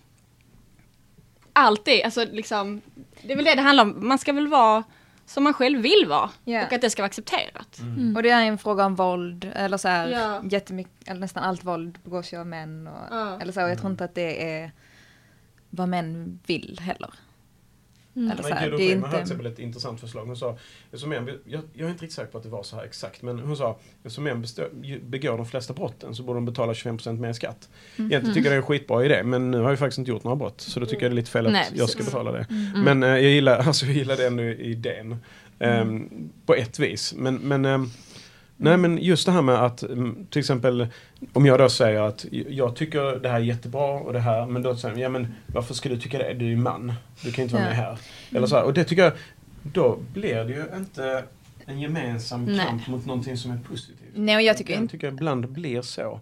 allt det, alltså liksom, det är väl det det handlar om. Man ska väl vara som man själv vill vara. Ja. Och att det ska vara accepterat. Och det är en fråga om våld, eller så här, Ja. jättemycket, eller nästan allt våld begås ju av män. Och, Ja. eller så, och jag tror inte att det är vad män vill heller. Mm. Eller så Men här, Gudrun det är Schyman hade till inte... exempel ett intressant förslag. Hon sa, jag, jag är inte riktigt säker på att det var så här exakt, men hon sa som män begår de flesta brotten så borde de betala 25% mer skatt. Mm. Egentligen tycker jag det är en skitbra idé, men nu har jag faktiskt inte gjort några brott. Så då tycker jag det är lite fel att Nej, jag ska betala det. Mm. Men eh, jag gillar, alltså, jag gillar den idén. ehm, På ett vis. Men, men ehm, Nej men just det här med att mm, till exempel om jag då säger att jag tycker det här är jättebra och det här men då säger de, ja men varför ska du tycka det? Du är ju man. Du kan inte vara med här. Eller så här. Och det tycker jag, då blir det ju inte en gemensam Nej. kamp mot någonting som är positivt. Nej, och jag tycker jag inte... tycker ibland blir så.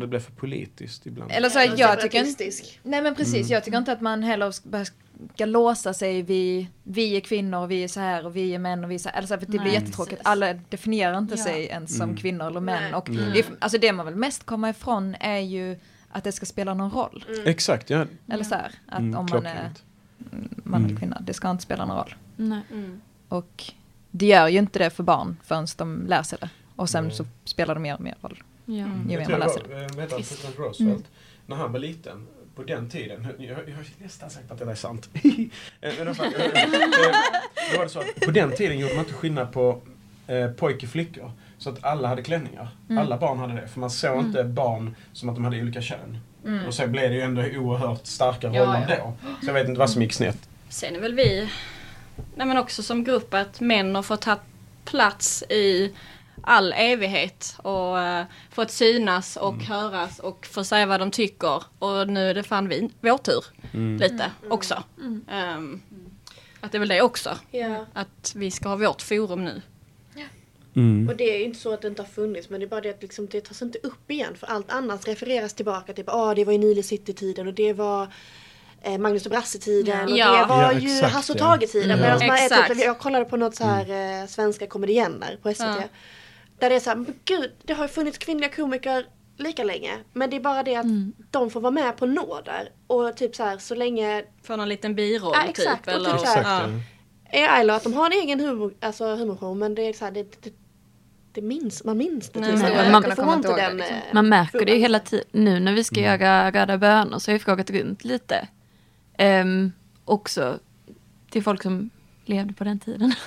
Det blir för politiskt ibland. Eller så jag tycker inte... Nej men precis, Mm. jag tycker inte att man heller ska, låsa sig vid vi är kvinnor och vi är så här och vi är män och vi är så här. Eller så här, för det blir Nej, jättetråkigt. precis. Alla definierar inte Ja. sig ens som Mm. kvinnor eller män. Nej. Och Mm. det, alltså det man vill mest komma ifrån är ju att det ska spela någon roll. Exakt, ja. Eller så här, att Mm, om man är klockrent. man eller Mm. kvinna, det ska inte spela någon roll. Nej. Mm. Och det gör ju inte det för barn förrän de lär sig det. Och sen Nej. så spelar det mer och mer roll. Ja. Ju Jag mer tror man det läser det. var, eh, Roosevelt, när han var liten, på den tiden, jag, jag är nästan säker på att det är sant. Eh, eh, då var det så att på den tiden gjorde man inte skillnad på eh, pojke och flickor. Så att alla hade klänningar. Mm. Alla barn hade det. För man såg inte barn som att de hade olika kön. Mm. Och så blev det ju ändå oerhört starka Ja, roller ja. då. Så jag vet inte vad som gick snett. Sen är väl vi, nej men också som grupp att män har fått ta plats i all evighet och uh, fått synas och höras och få säga vad de tycker. Och nu är det fan vi, vår tur Mm. lite också. Ehm, att det är väl det också. Ja. Att vi ska ha vårt forum nu. Mm. Och det är ju inte så att det inte har funnits men det är bara det att liksom, det tas inte upp igen för allt annat refereras tillbaka till ah, det var i Nile City-tiden och det var Magnus och Brasse-tiden och Ja. det var Ja, ju exakt, Hasse och. Tage-tiden. Ja. Man är Exakt. typ, jag kollade på något så här eh, svenska komedienner på SVT. Ja. Där det är så här, men gud det har ju funnits kvinnliga komiker lika länge. Men det är bara det att de får vara med på nåder. Och typ så här så länge Få någon liten biroll Ja, exakt. typ. Och Eller, typ så här- Exakt, ja. ja. eller att de har en egen humor, alltså humorshow men det är så här, det, det, det minns, man minns det. Nej, typ. man- man- får kommer inte den... det, liksom. eh, Man märker det ju hela tiden. Nu när vi ska göra Röda bönor så har jag frågat runt lite. Um, också till folk som levde på den tiden.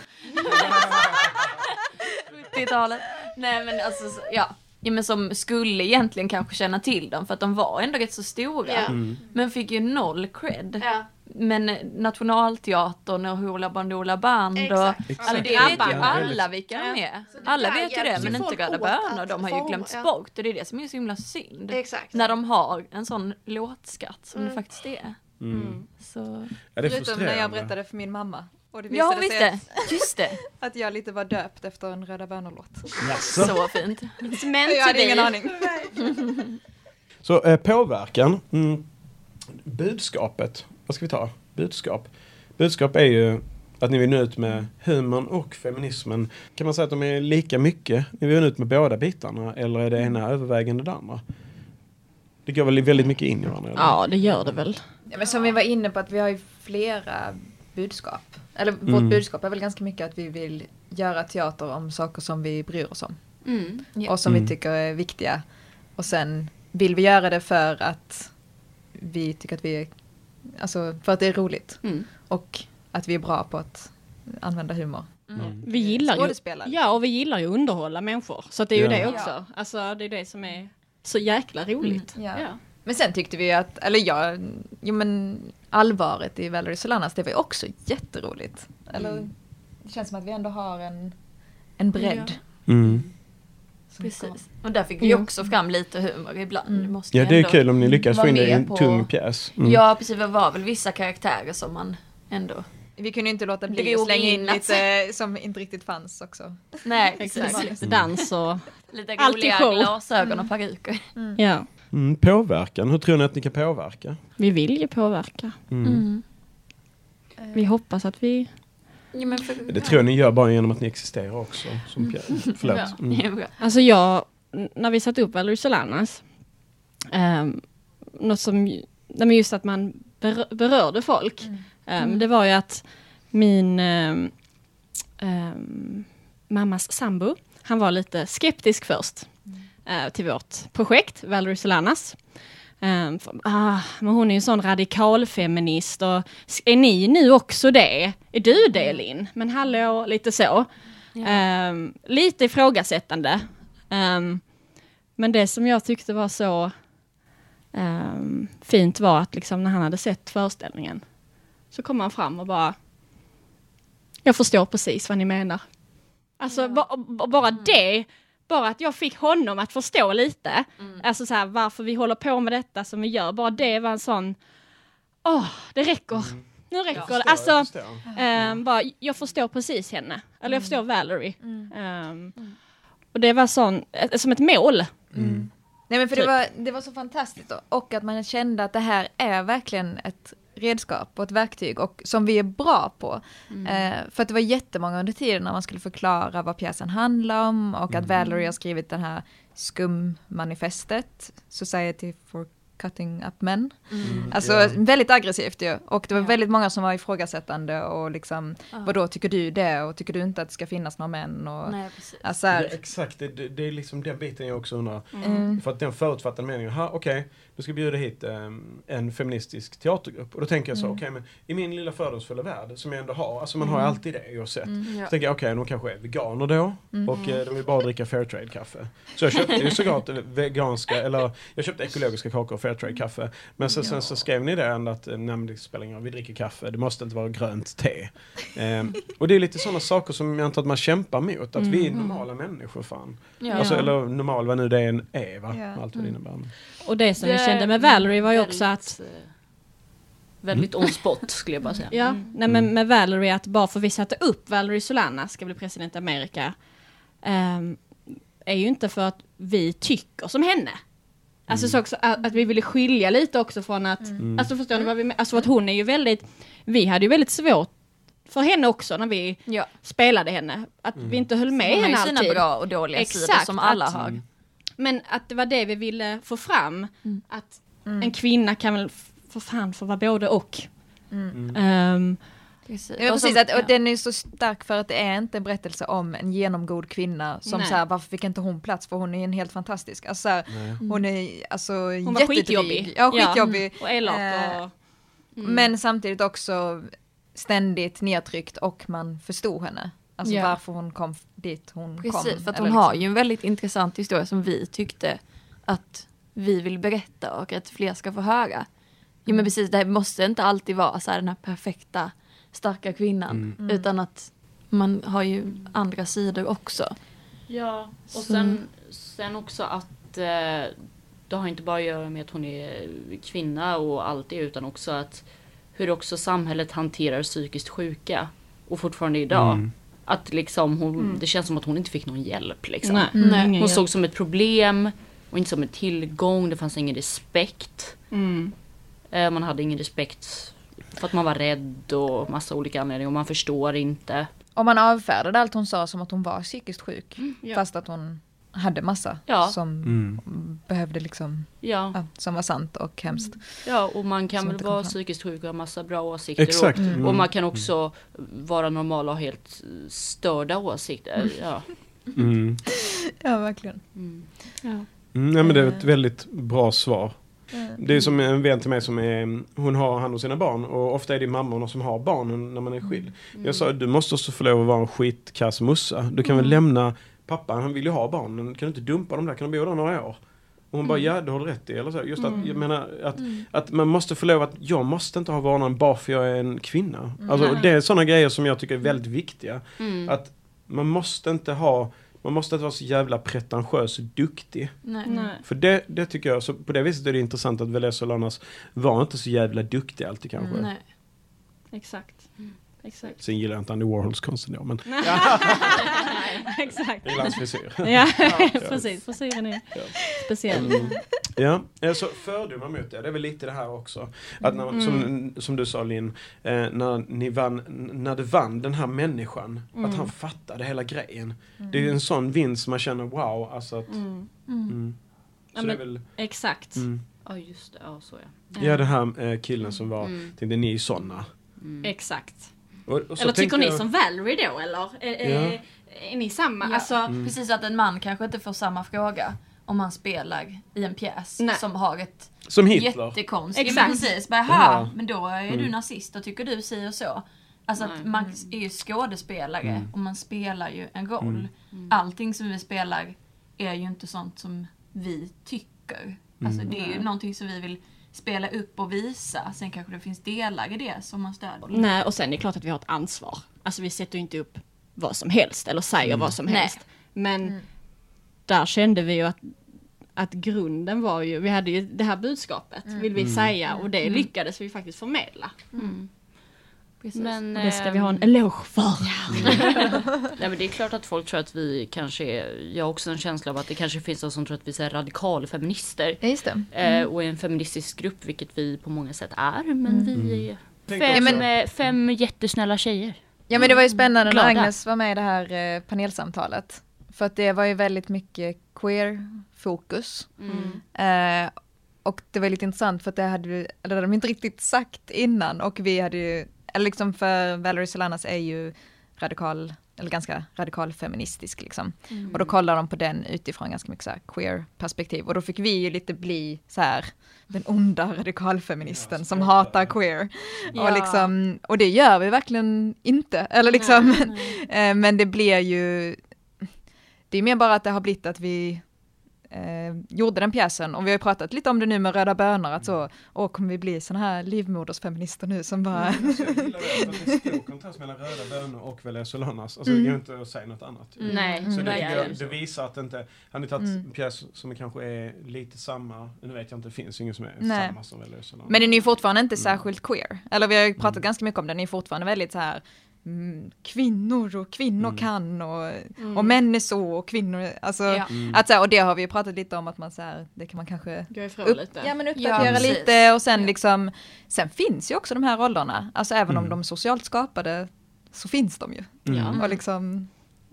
70-talet. Nej men alltså, så- ja. ja. men som skulle egentligen kanske känna till dem för att de var ändå rätt så stora. Ja. Mm. Men fick ju noll cred. Ja. Men Nationalteatern och Hoola Bandoola Band och... Exakt. Exakt. Alltså det vet ju alla vilka de är. Alla vet ju det men inte Röda bönor. De har ju glömts ja. bort och det är det som är så himla synd. Exakt. När de har en sån låtskatt som det faktiskt är. Mm. Så... Ja, det är Förutom när jag berättade för min mamma. Och det Ja visade visst sig det, just det. att, att jag lite var döpt efter en Röda bönor-låt. Så fint. Meant Jag hade ingen aning. Så eh, påverkan. Mm, budskapet. Vad ska vi ta? Budskap. Budskap är ju att ni vill nå ut med humorn och feminismen. Kan man säga att de är lika mycket? Ni vill nå ut med båda bitarna eller är det ena övervägande det andra? Det går väl väldigt mycket in i varandra? eller? Ja, det gör det väl. Ja, men som vi var inne på att vi har ju flera budskap. Eller vårt Mm. budskap är väl ganska mycket att vi vill göra teater om saker som vi bryr oss om. Mm. Ja. Och som Mm. vi tycker är viktiga. Och sen vill vi göra det för att vi tycker att vi är, alltså för att det är roligt. Mm. Och att vi är bra på att använda humor. Mm. Vi gillar ju, ja, och vi gillar ju att underhålla människor. Så att det är ju Ja. det också. Alltså det är det som är så jäkla roligt. Ja. Ja. Men sen tyckte vi att, eller ja, jo men allvaret i Valerie Solanas, det var ju också jätteroligt. Eller Mm. det känns som att vi ändå har en, en bredd. Mm. vi ska- Precis. Och där fick vi också fram lite humor ibland. Mm. Måste Ja det är kul om ni lyckas få in det i en på. tung pjäs. Mm. Ja precis, det var väl vissa karaktärer som man ändå... Vi kunde inte låta bli att slänga in lite som inte riktigt fanns också. Nej Exakt. precis. Lite dans och... Lite roliga glasögon och peruker. Ja. Mm, påverkan, hur tror ni att ni kan påverka? Vi vill ju påverka. Mm. Mm. Vi hoppas att vi... Ja, men för, Det tror jag ni gör bara genom att ni existerar också. Som pjäs. Förlåt. Mm. Alltså jag, när vi satte upp Valerie Solanas, um, något som, nej men just att man ber, berörde folk, ehm, det var ju att min ehm, mammas sambo, han var lite skeptisk först eh, till vårt projekt, Valerie Solanas. Um, för, ah, men hon är ju en sån radikalfeminist och är ni nu också det? Är du det Linn? Men hallå, lite så. Ehm, lite ifrågasättande. Ehm, men det som jag tyckte var så ehm, fint var att liksom när han hade sett föreställningen så kom han fram och bara Jag förstår precis vad ni menar. Alltså ba- bara det, bara att jag fick honom att förstå lite. Alltså så här, varför vi håller på med detta som vi gör. Bara det var en sån Åh, det räcker. Nu räcker det. Alltså, Jag förstår. Ehm, bara, jag förstår precis henne. Eller jag förstår Valerie. Ehm, och det var sån, eh, som ett mål. Nej men för det Typ. var, det var så fantastiskt och att man kände att det här är verkligen ett redskap och ett verktyg och som vi är bra på. Eh, för att det var jättemånga under tiden när man skulle förklara vad pjäsen handlar om och att Valerie har skrivit den här skummanifestet, Society for Cutting Up Men. Alltså Ja. väldigt aggressivt ju. Och det var Ja. väldigt många som var ifrågasättande och liksom, Ja. vadå tycker du det och tycker du inte att det ska finnas några män? Och, Nej, alltså, här, exakt, det, det, det är liksom den biten jag också undrar. mm, För att den förutfattade meningen, ha okej, du ska bjuda hit ehm, en feministisk teatergrupp. Och då tänker jag så, Mm. okej men i min lilla fördomsfulla värld som jag ändå har, alltså man har ju alltid det oavsett. Mm. Ja. Så tänker jag, okej de kanske är veganer då och eh, de vill bara dricka Fairtrade-kaffe. Så jag köpte ju såklart veganska, eller jag köpte ekologiska kakor och Fairtrade-kaffe. Men så, sen så skrev ni det ändå att, eh, nej men det spelar ingen roll, vi dricker kaffe, det måste inte vara grönt te. Ehm, och det är lite sådana saker som jag antar att man kämpar mot, att vi är normala människor fan. Ja. Alltså, eller normal, vad nu det än är va? Ja. Allt vad det innebär. Och det som Det kände med Valerie var ju Väldigt, också att, eh, Väldigt on spot skulle jag bara säga. ja, nej men med Valerie att bara för vi satte upp Valerie Solana ska bli president i Amerika, ehm, är ju inte för att vi tycker som henne. Alltså så också att, att vi ville skilja lite också från att, alltså förstår ni vad vi? Alltså att hon är ju väldigt, vi hade ju väldigt svårt för henne också när vi Ja. spelade henne, att vi inte höll med Hon har henne ju sina alltid. bra och dåliga sidor Exakt, som alla att- har. Men att det var det vi ville få fram. Mm. Att en kvinna kan väl för fan få vara både och. Mm. Ehm, Precis. Ja, Och precis, som- att, och den är så stark för att det är inte en berättelse om en genomgod kvinna som Nej. så här, varför fick inte hon plats? För hon är en helt fantastisk. Alltså, så här, hon är alltså hon var skitjobbig. Ja, skitjobbig. och elak Eh, och... Men samtidigt också ständigt nedtryckt och man förstod henne. Alltså Ja. varför hon kom dit hon kom. Precis, för att hon har liksom- ju en väldigt intressant historia som vi tyckte att vi vill berätta och att fler ska få höra. Jo men precis, det måste inte alltid vara så här den här perfekta starka kvinnan. Utan att man har ju andra sidor också. Ja, och Så- sen, sen också att eh, det har inte bara att göra med att hon är kvinna och allt det utan också att hur också samhället hanterar psykiskt sjuka och fortfarande idag. Mm. Att liksom hon, det känns som att hon inte fick någon hjälp liksom. Nej, Nej. Hon hjälp. såg som ett problem och inte som en tillgång. Det fanns ingen respekt. Mm. Eh, man hade ingen respekt för att man var rädd och massa olika anledningar och man förstår inte. Och man avfärdade allt hon sa som att hon var psykiskt sjuk. Ja. Fast att hon hade massa Ja. som Mm. behövde liksom, Ja, ja, som var sant och hemskt. ja och man kan Som väl vara psykiskt sjuk och ha massa bra åsikter. Exakt. Och, Mm. och man kan också vara normal och ha helt störda åsikter. Ja. Mm. Ja, verkligen. Mm. Mm, nej, men det är ett väldigt bra svar. Det är som en vän till mig som är, hon har hand om sina barn och ofta är det mammorna som har barnen när man är skild. Jag sa, du måste också få lov att vara en skitkass mussa. Du kan väl lämna pappan, han vill ju ha barnen, kan du inte dumpa dem där, kan de bo där några år? Och hon bara, ja du har rätt i. Eller så. Just att, jag menar, att, att man måste få lov att, jag måste inte ha vårdnaden bara för jag är en kvinna. Alltså, Nej. det är sådana grejer som jag tycker är väldigt viktiga. Mm. Att man måste inte ha, man måste inte vara så jävla pretentiös och duktig. Nej. Nej. För det, det tycker jag, så på det viset är det intressant att Velez Solanas var inte så jävla duktig alltid kanske. Nej. Exakt. Exakt. Sen gillar jag inte Andy Warhols konst ändå, men Exakt. jag gillar hans frisyr. Ja, precis. Frisyren är speciell. Mm. Ja, så fördomar mot det, det är väl lite det här också. Att när, man- som, som du sa Linn, eh, när, ni vann, när du vann den här människan, att han fattade hela grejen. Det är ju en sån vinst som man känner wow, alltså att, Mm. mm. Ja, men- väl, Exakt. mm. Ja just det, ja så ja. Ja, den här eh, killen som var, Mm. tänkte ni är såna. Exakt. Och, och så Eller tycker ni jag- som Valerie då eller? Är, Ja. är ni samma? Ja. Alltså, Mm. Precis att en man kanske inte får samma fråga om han spelar i en pjäs Nej. som har ett Som Hitler. jättekonstigt... Exakt. Precis. Bara, Ja. Men då är Mm. du nazist och tycker du si och så. Alltså att man är ju skådespelare Mm. och man spelar ju en roll. Mm. Allting som vi spelar är ju inte sånt som vi tycker. Alltså Mm. det är ju någonting som vi vill spela upp och visa. Sen kanske det finns delar i det som man stödjer. nej, och sen är det klart att vi har ett ansvar. Alltså vi sätter ju inte upp vad som helst eller säger Mm. vad som Nej. helst. Men där kände vi ju att, att grunden var ju, vi hade ju det här budskapet vill vi säga och det lyckades vi faktiskt förmedla. Precis. Men, det ska vi ehm, ha en eloge för. Nej men det är klart att folk tror att vi kanske är, jag har också en känsla av att det kanske finns de som tror att vi är radikalfeminister. Ja, just det. Eh, och är en feministisk grupp, vilket vi på många sätt är. Men vi är Tänk fem, eh, fem jättesnälla tjejer. Ja men det var ju spännande Glada. när Agnes var med i det här eh, panelsamtalet. För att det var ju väldigt mycket queer-fokus. Eh, och det var lite intressant för att det hade, vi- eller det hade de inte riktigt sagt innan och vi hade ju, eller liksom för Valerie Solanas är ju radikal, eller ganska radikal feministisk liksom. Och då kollar de på den utifrån ganska mycket så här queer perspektiv och då fick vi ju lite bli så här den onda radikalfeministen som hatar queer. Ja. Och, liksom, och det gör vi verkligen inte, eller liksom, eh, men det blir ju, det är mer bara att det har blivit att vi eh, gjorde den pjäsen. Och vi har ju pratat lite om det nu med Röda bönor att så, åh kommer vi bli såna här livmodersfeminister nu som bara, Så jag gillar det, att det är stor kontrast mellan röda bönor och Velez Solanas. Alltså det går inte att säga något annat. Nej, Så det, verkligen det, visar att det inte, han har tagit en pjäs som kanske är lite samma, nu vet jag inte, det finns ingen som är Nej. samma som Velez Solanas. men den är ju fortfarande inte särskilt queer. Eller vi har ju pratat ganska mycket om den, den är fortfarande väldigt så här mm, kvinnor och kvinnor kan och, och män är så och kvinnor, alltså Ja. att så här, och det har vi ju pratat lite om att man så här, det kan man kanske Gå ifrån upp, lite. ja, men Ja, uppdatera precis. lite och sen liksom, sen finns ju också de här rollerna, alltså även om Mm. de är socialt skapade så finns de ju. Mm. Och liksom,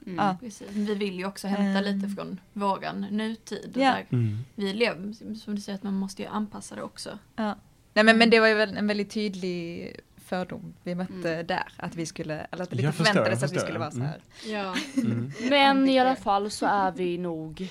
ja. Vi vill ju också hämta Ehm. lite från våran nutid. Ja. Där Mm. vi lever, som du säger, att man måste ju anpassa det också. Ja. Nej men, men det var ju en väldigt tydlig fördom vi mötte där, att vi skulle, eller att det lite Jag förväntades att vi skulle vara så mm. här. Ja. Mm. Men i alla fall så är vi nog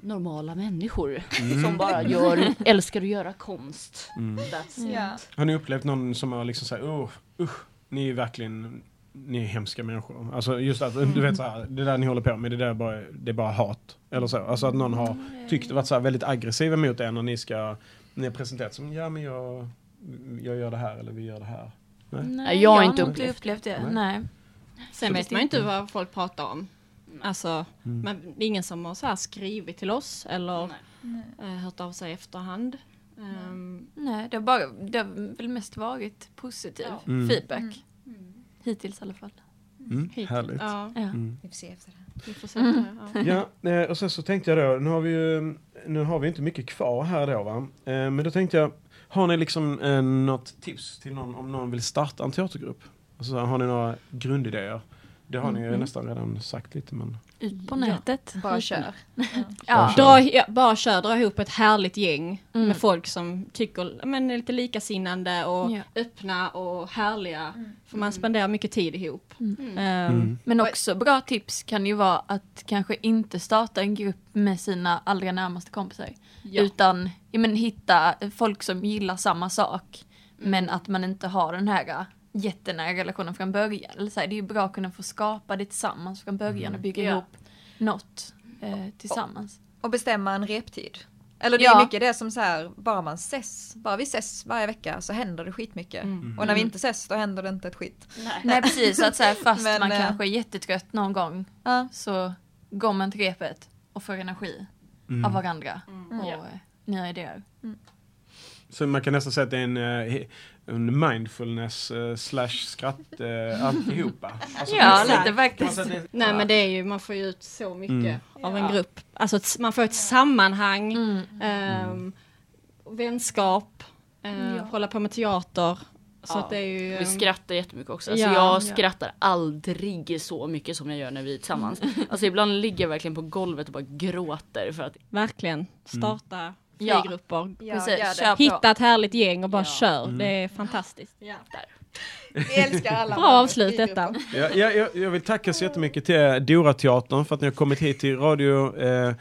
normala människor. Mm. Som bara gör, älskar att göra konst. Mm. That's it. Ja. Har ni upplevt någon som har liksom sagt, oh, usch, ni är verkligen, ni är hemska människor. Alltså just att, du vet så här, det där ni håller på med, det där är bara, det är bara hat. Eller så. Alltså att någon har tyckt, varit så här väldigt aggressiva mot er när ni ska, ni har presenterat som, ja men jag, jag gör det här eller vi gör det här. Nej, jag har har inte upplevt upplevt det. Nej. Nej. Sen vet man ju inte vad folk pratar om. Alltså, Mm. men det är ingen som har så här skrivit till oss eller Nej. eh, hört av sig efterhand. Ehm, Nej, det har, bara, det har väl mest varit positiv Ja. Mm. feedback. Hittills i alla fall. Mm, hittills. härligt. Ja, Ja. Mm. Vi får se efter det. vi får se det. Ja. Ja, eh, och sen så tänkte jag då, nu har vi ju nu har vi inte mycket kvar här då va. Eh, men då tänkte jag, har ni liksom eh, något tips till någon om någon vill starta en teatergrupp? Alltså, har ni några grundidéer? Det har ni ju nästan redan sagt lite men... Ut på nätet. Bara kör. Ja. Dra, ja, bara kör, dra ihop ett härligt gäng Mm. med folk som tycker, men är lite likasinnande och Ja. öppna och härliga. För man spenderar mycket tid ihop. Mm. Mm. Men också bra tips kan ju vara att kanske inte starta en grupp med sina allra närmaste kompisar. Ja. Utan ja, men, hitta folk som gillar samma sak. Mm. Men att man inte har den här jättenära relationen från början. Eller så här, det är ju bra att kunna få skapa det tillsammans från början och bygga Ja. ihop något eh, tillsammans. Och bestämma en reptid. Eller det Ja. är mycket det som så här, bara man ses, bara vi ses varje vecka så händer det skitmycket. Mm. Och när vi inte ses då händer det inte ett skit. Nej precis, så att så här, fast Men, man eh, kanske är jättetrött någon gång Ja. så går man till repet och får energi av varandra och Ja. nya idéer. Så man kan nästan säga att det är en, eh, en mindfulness eh, slash skratt uh, alltihopa. Alltså, Ja, lite faktiskt. att det- Nej ja. men det är ju, man får ju ut så mycket Mm. av en grupp. Alltså ett, man får ett sammanhang, Mm. ehm, vänskap, eh, Ja. hålla på med teater. Så Ja. att det är ju... Vi skrattar jättemycket också. Alltså Ja. jag Ja. skrattar aldrig så mycket som jag gör när vi är tillsammans. Alltså ibland ligger jag verkligen på golvet och bara gråter för att Verkligen. Starta Ja. Frigrupper. Ja, Precis, på. Hitta ett härligt gäng och bara Ja. kör. Det är fantastiskt. Vi älskar alla. Bra avslut detta. Ja, ja, jag, jag vill tacka så jättemycket till Dora-teatern för att ni har kommit hit till Radio, eh,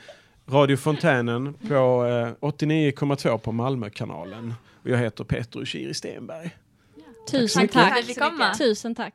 Radio Fontänen på eh, 89,2 på Malmökanalen. Och jag heter Peter Ushiri Stenberg. Tusen mycket. Tack tack. komma. Tusen tack.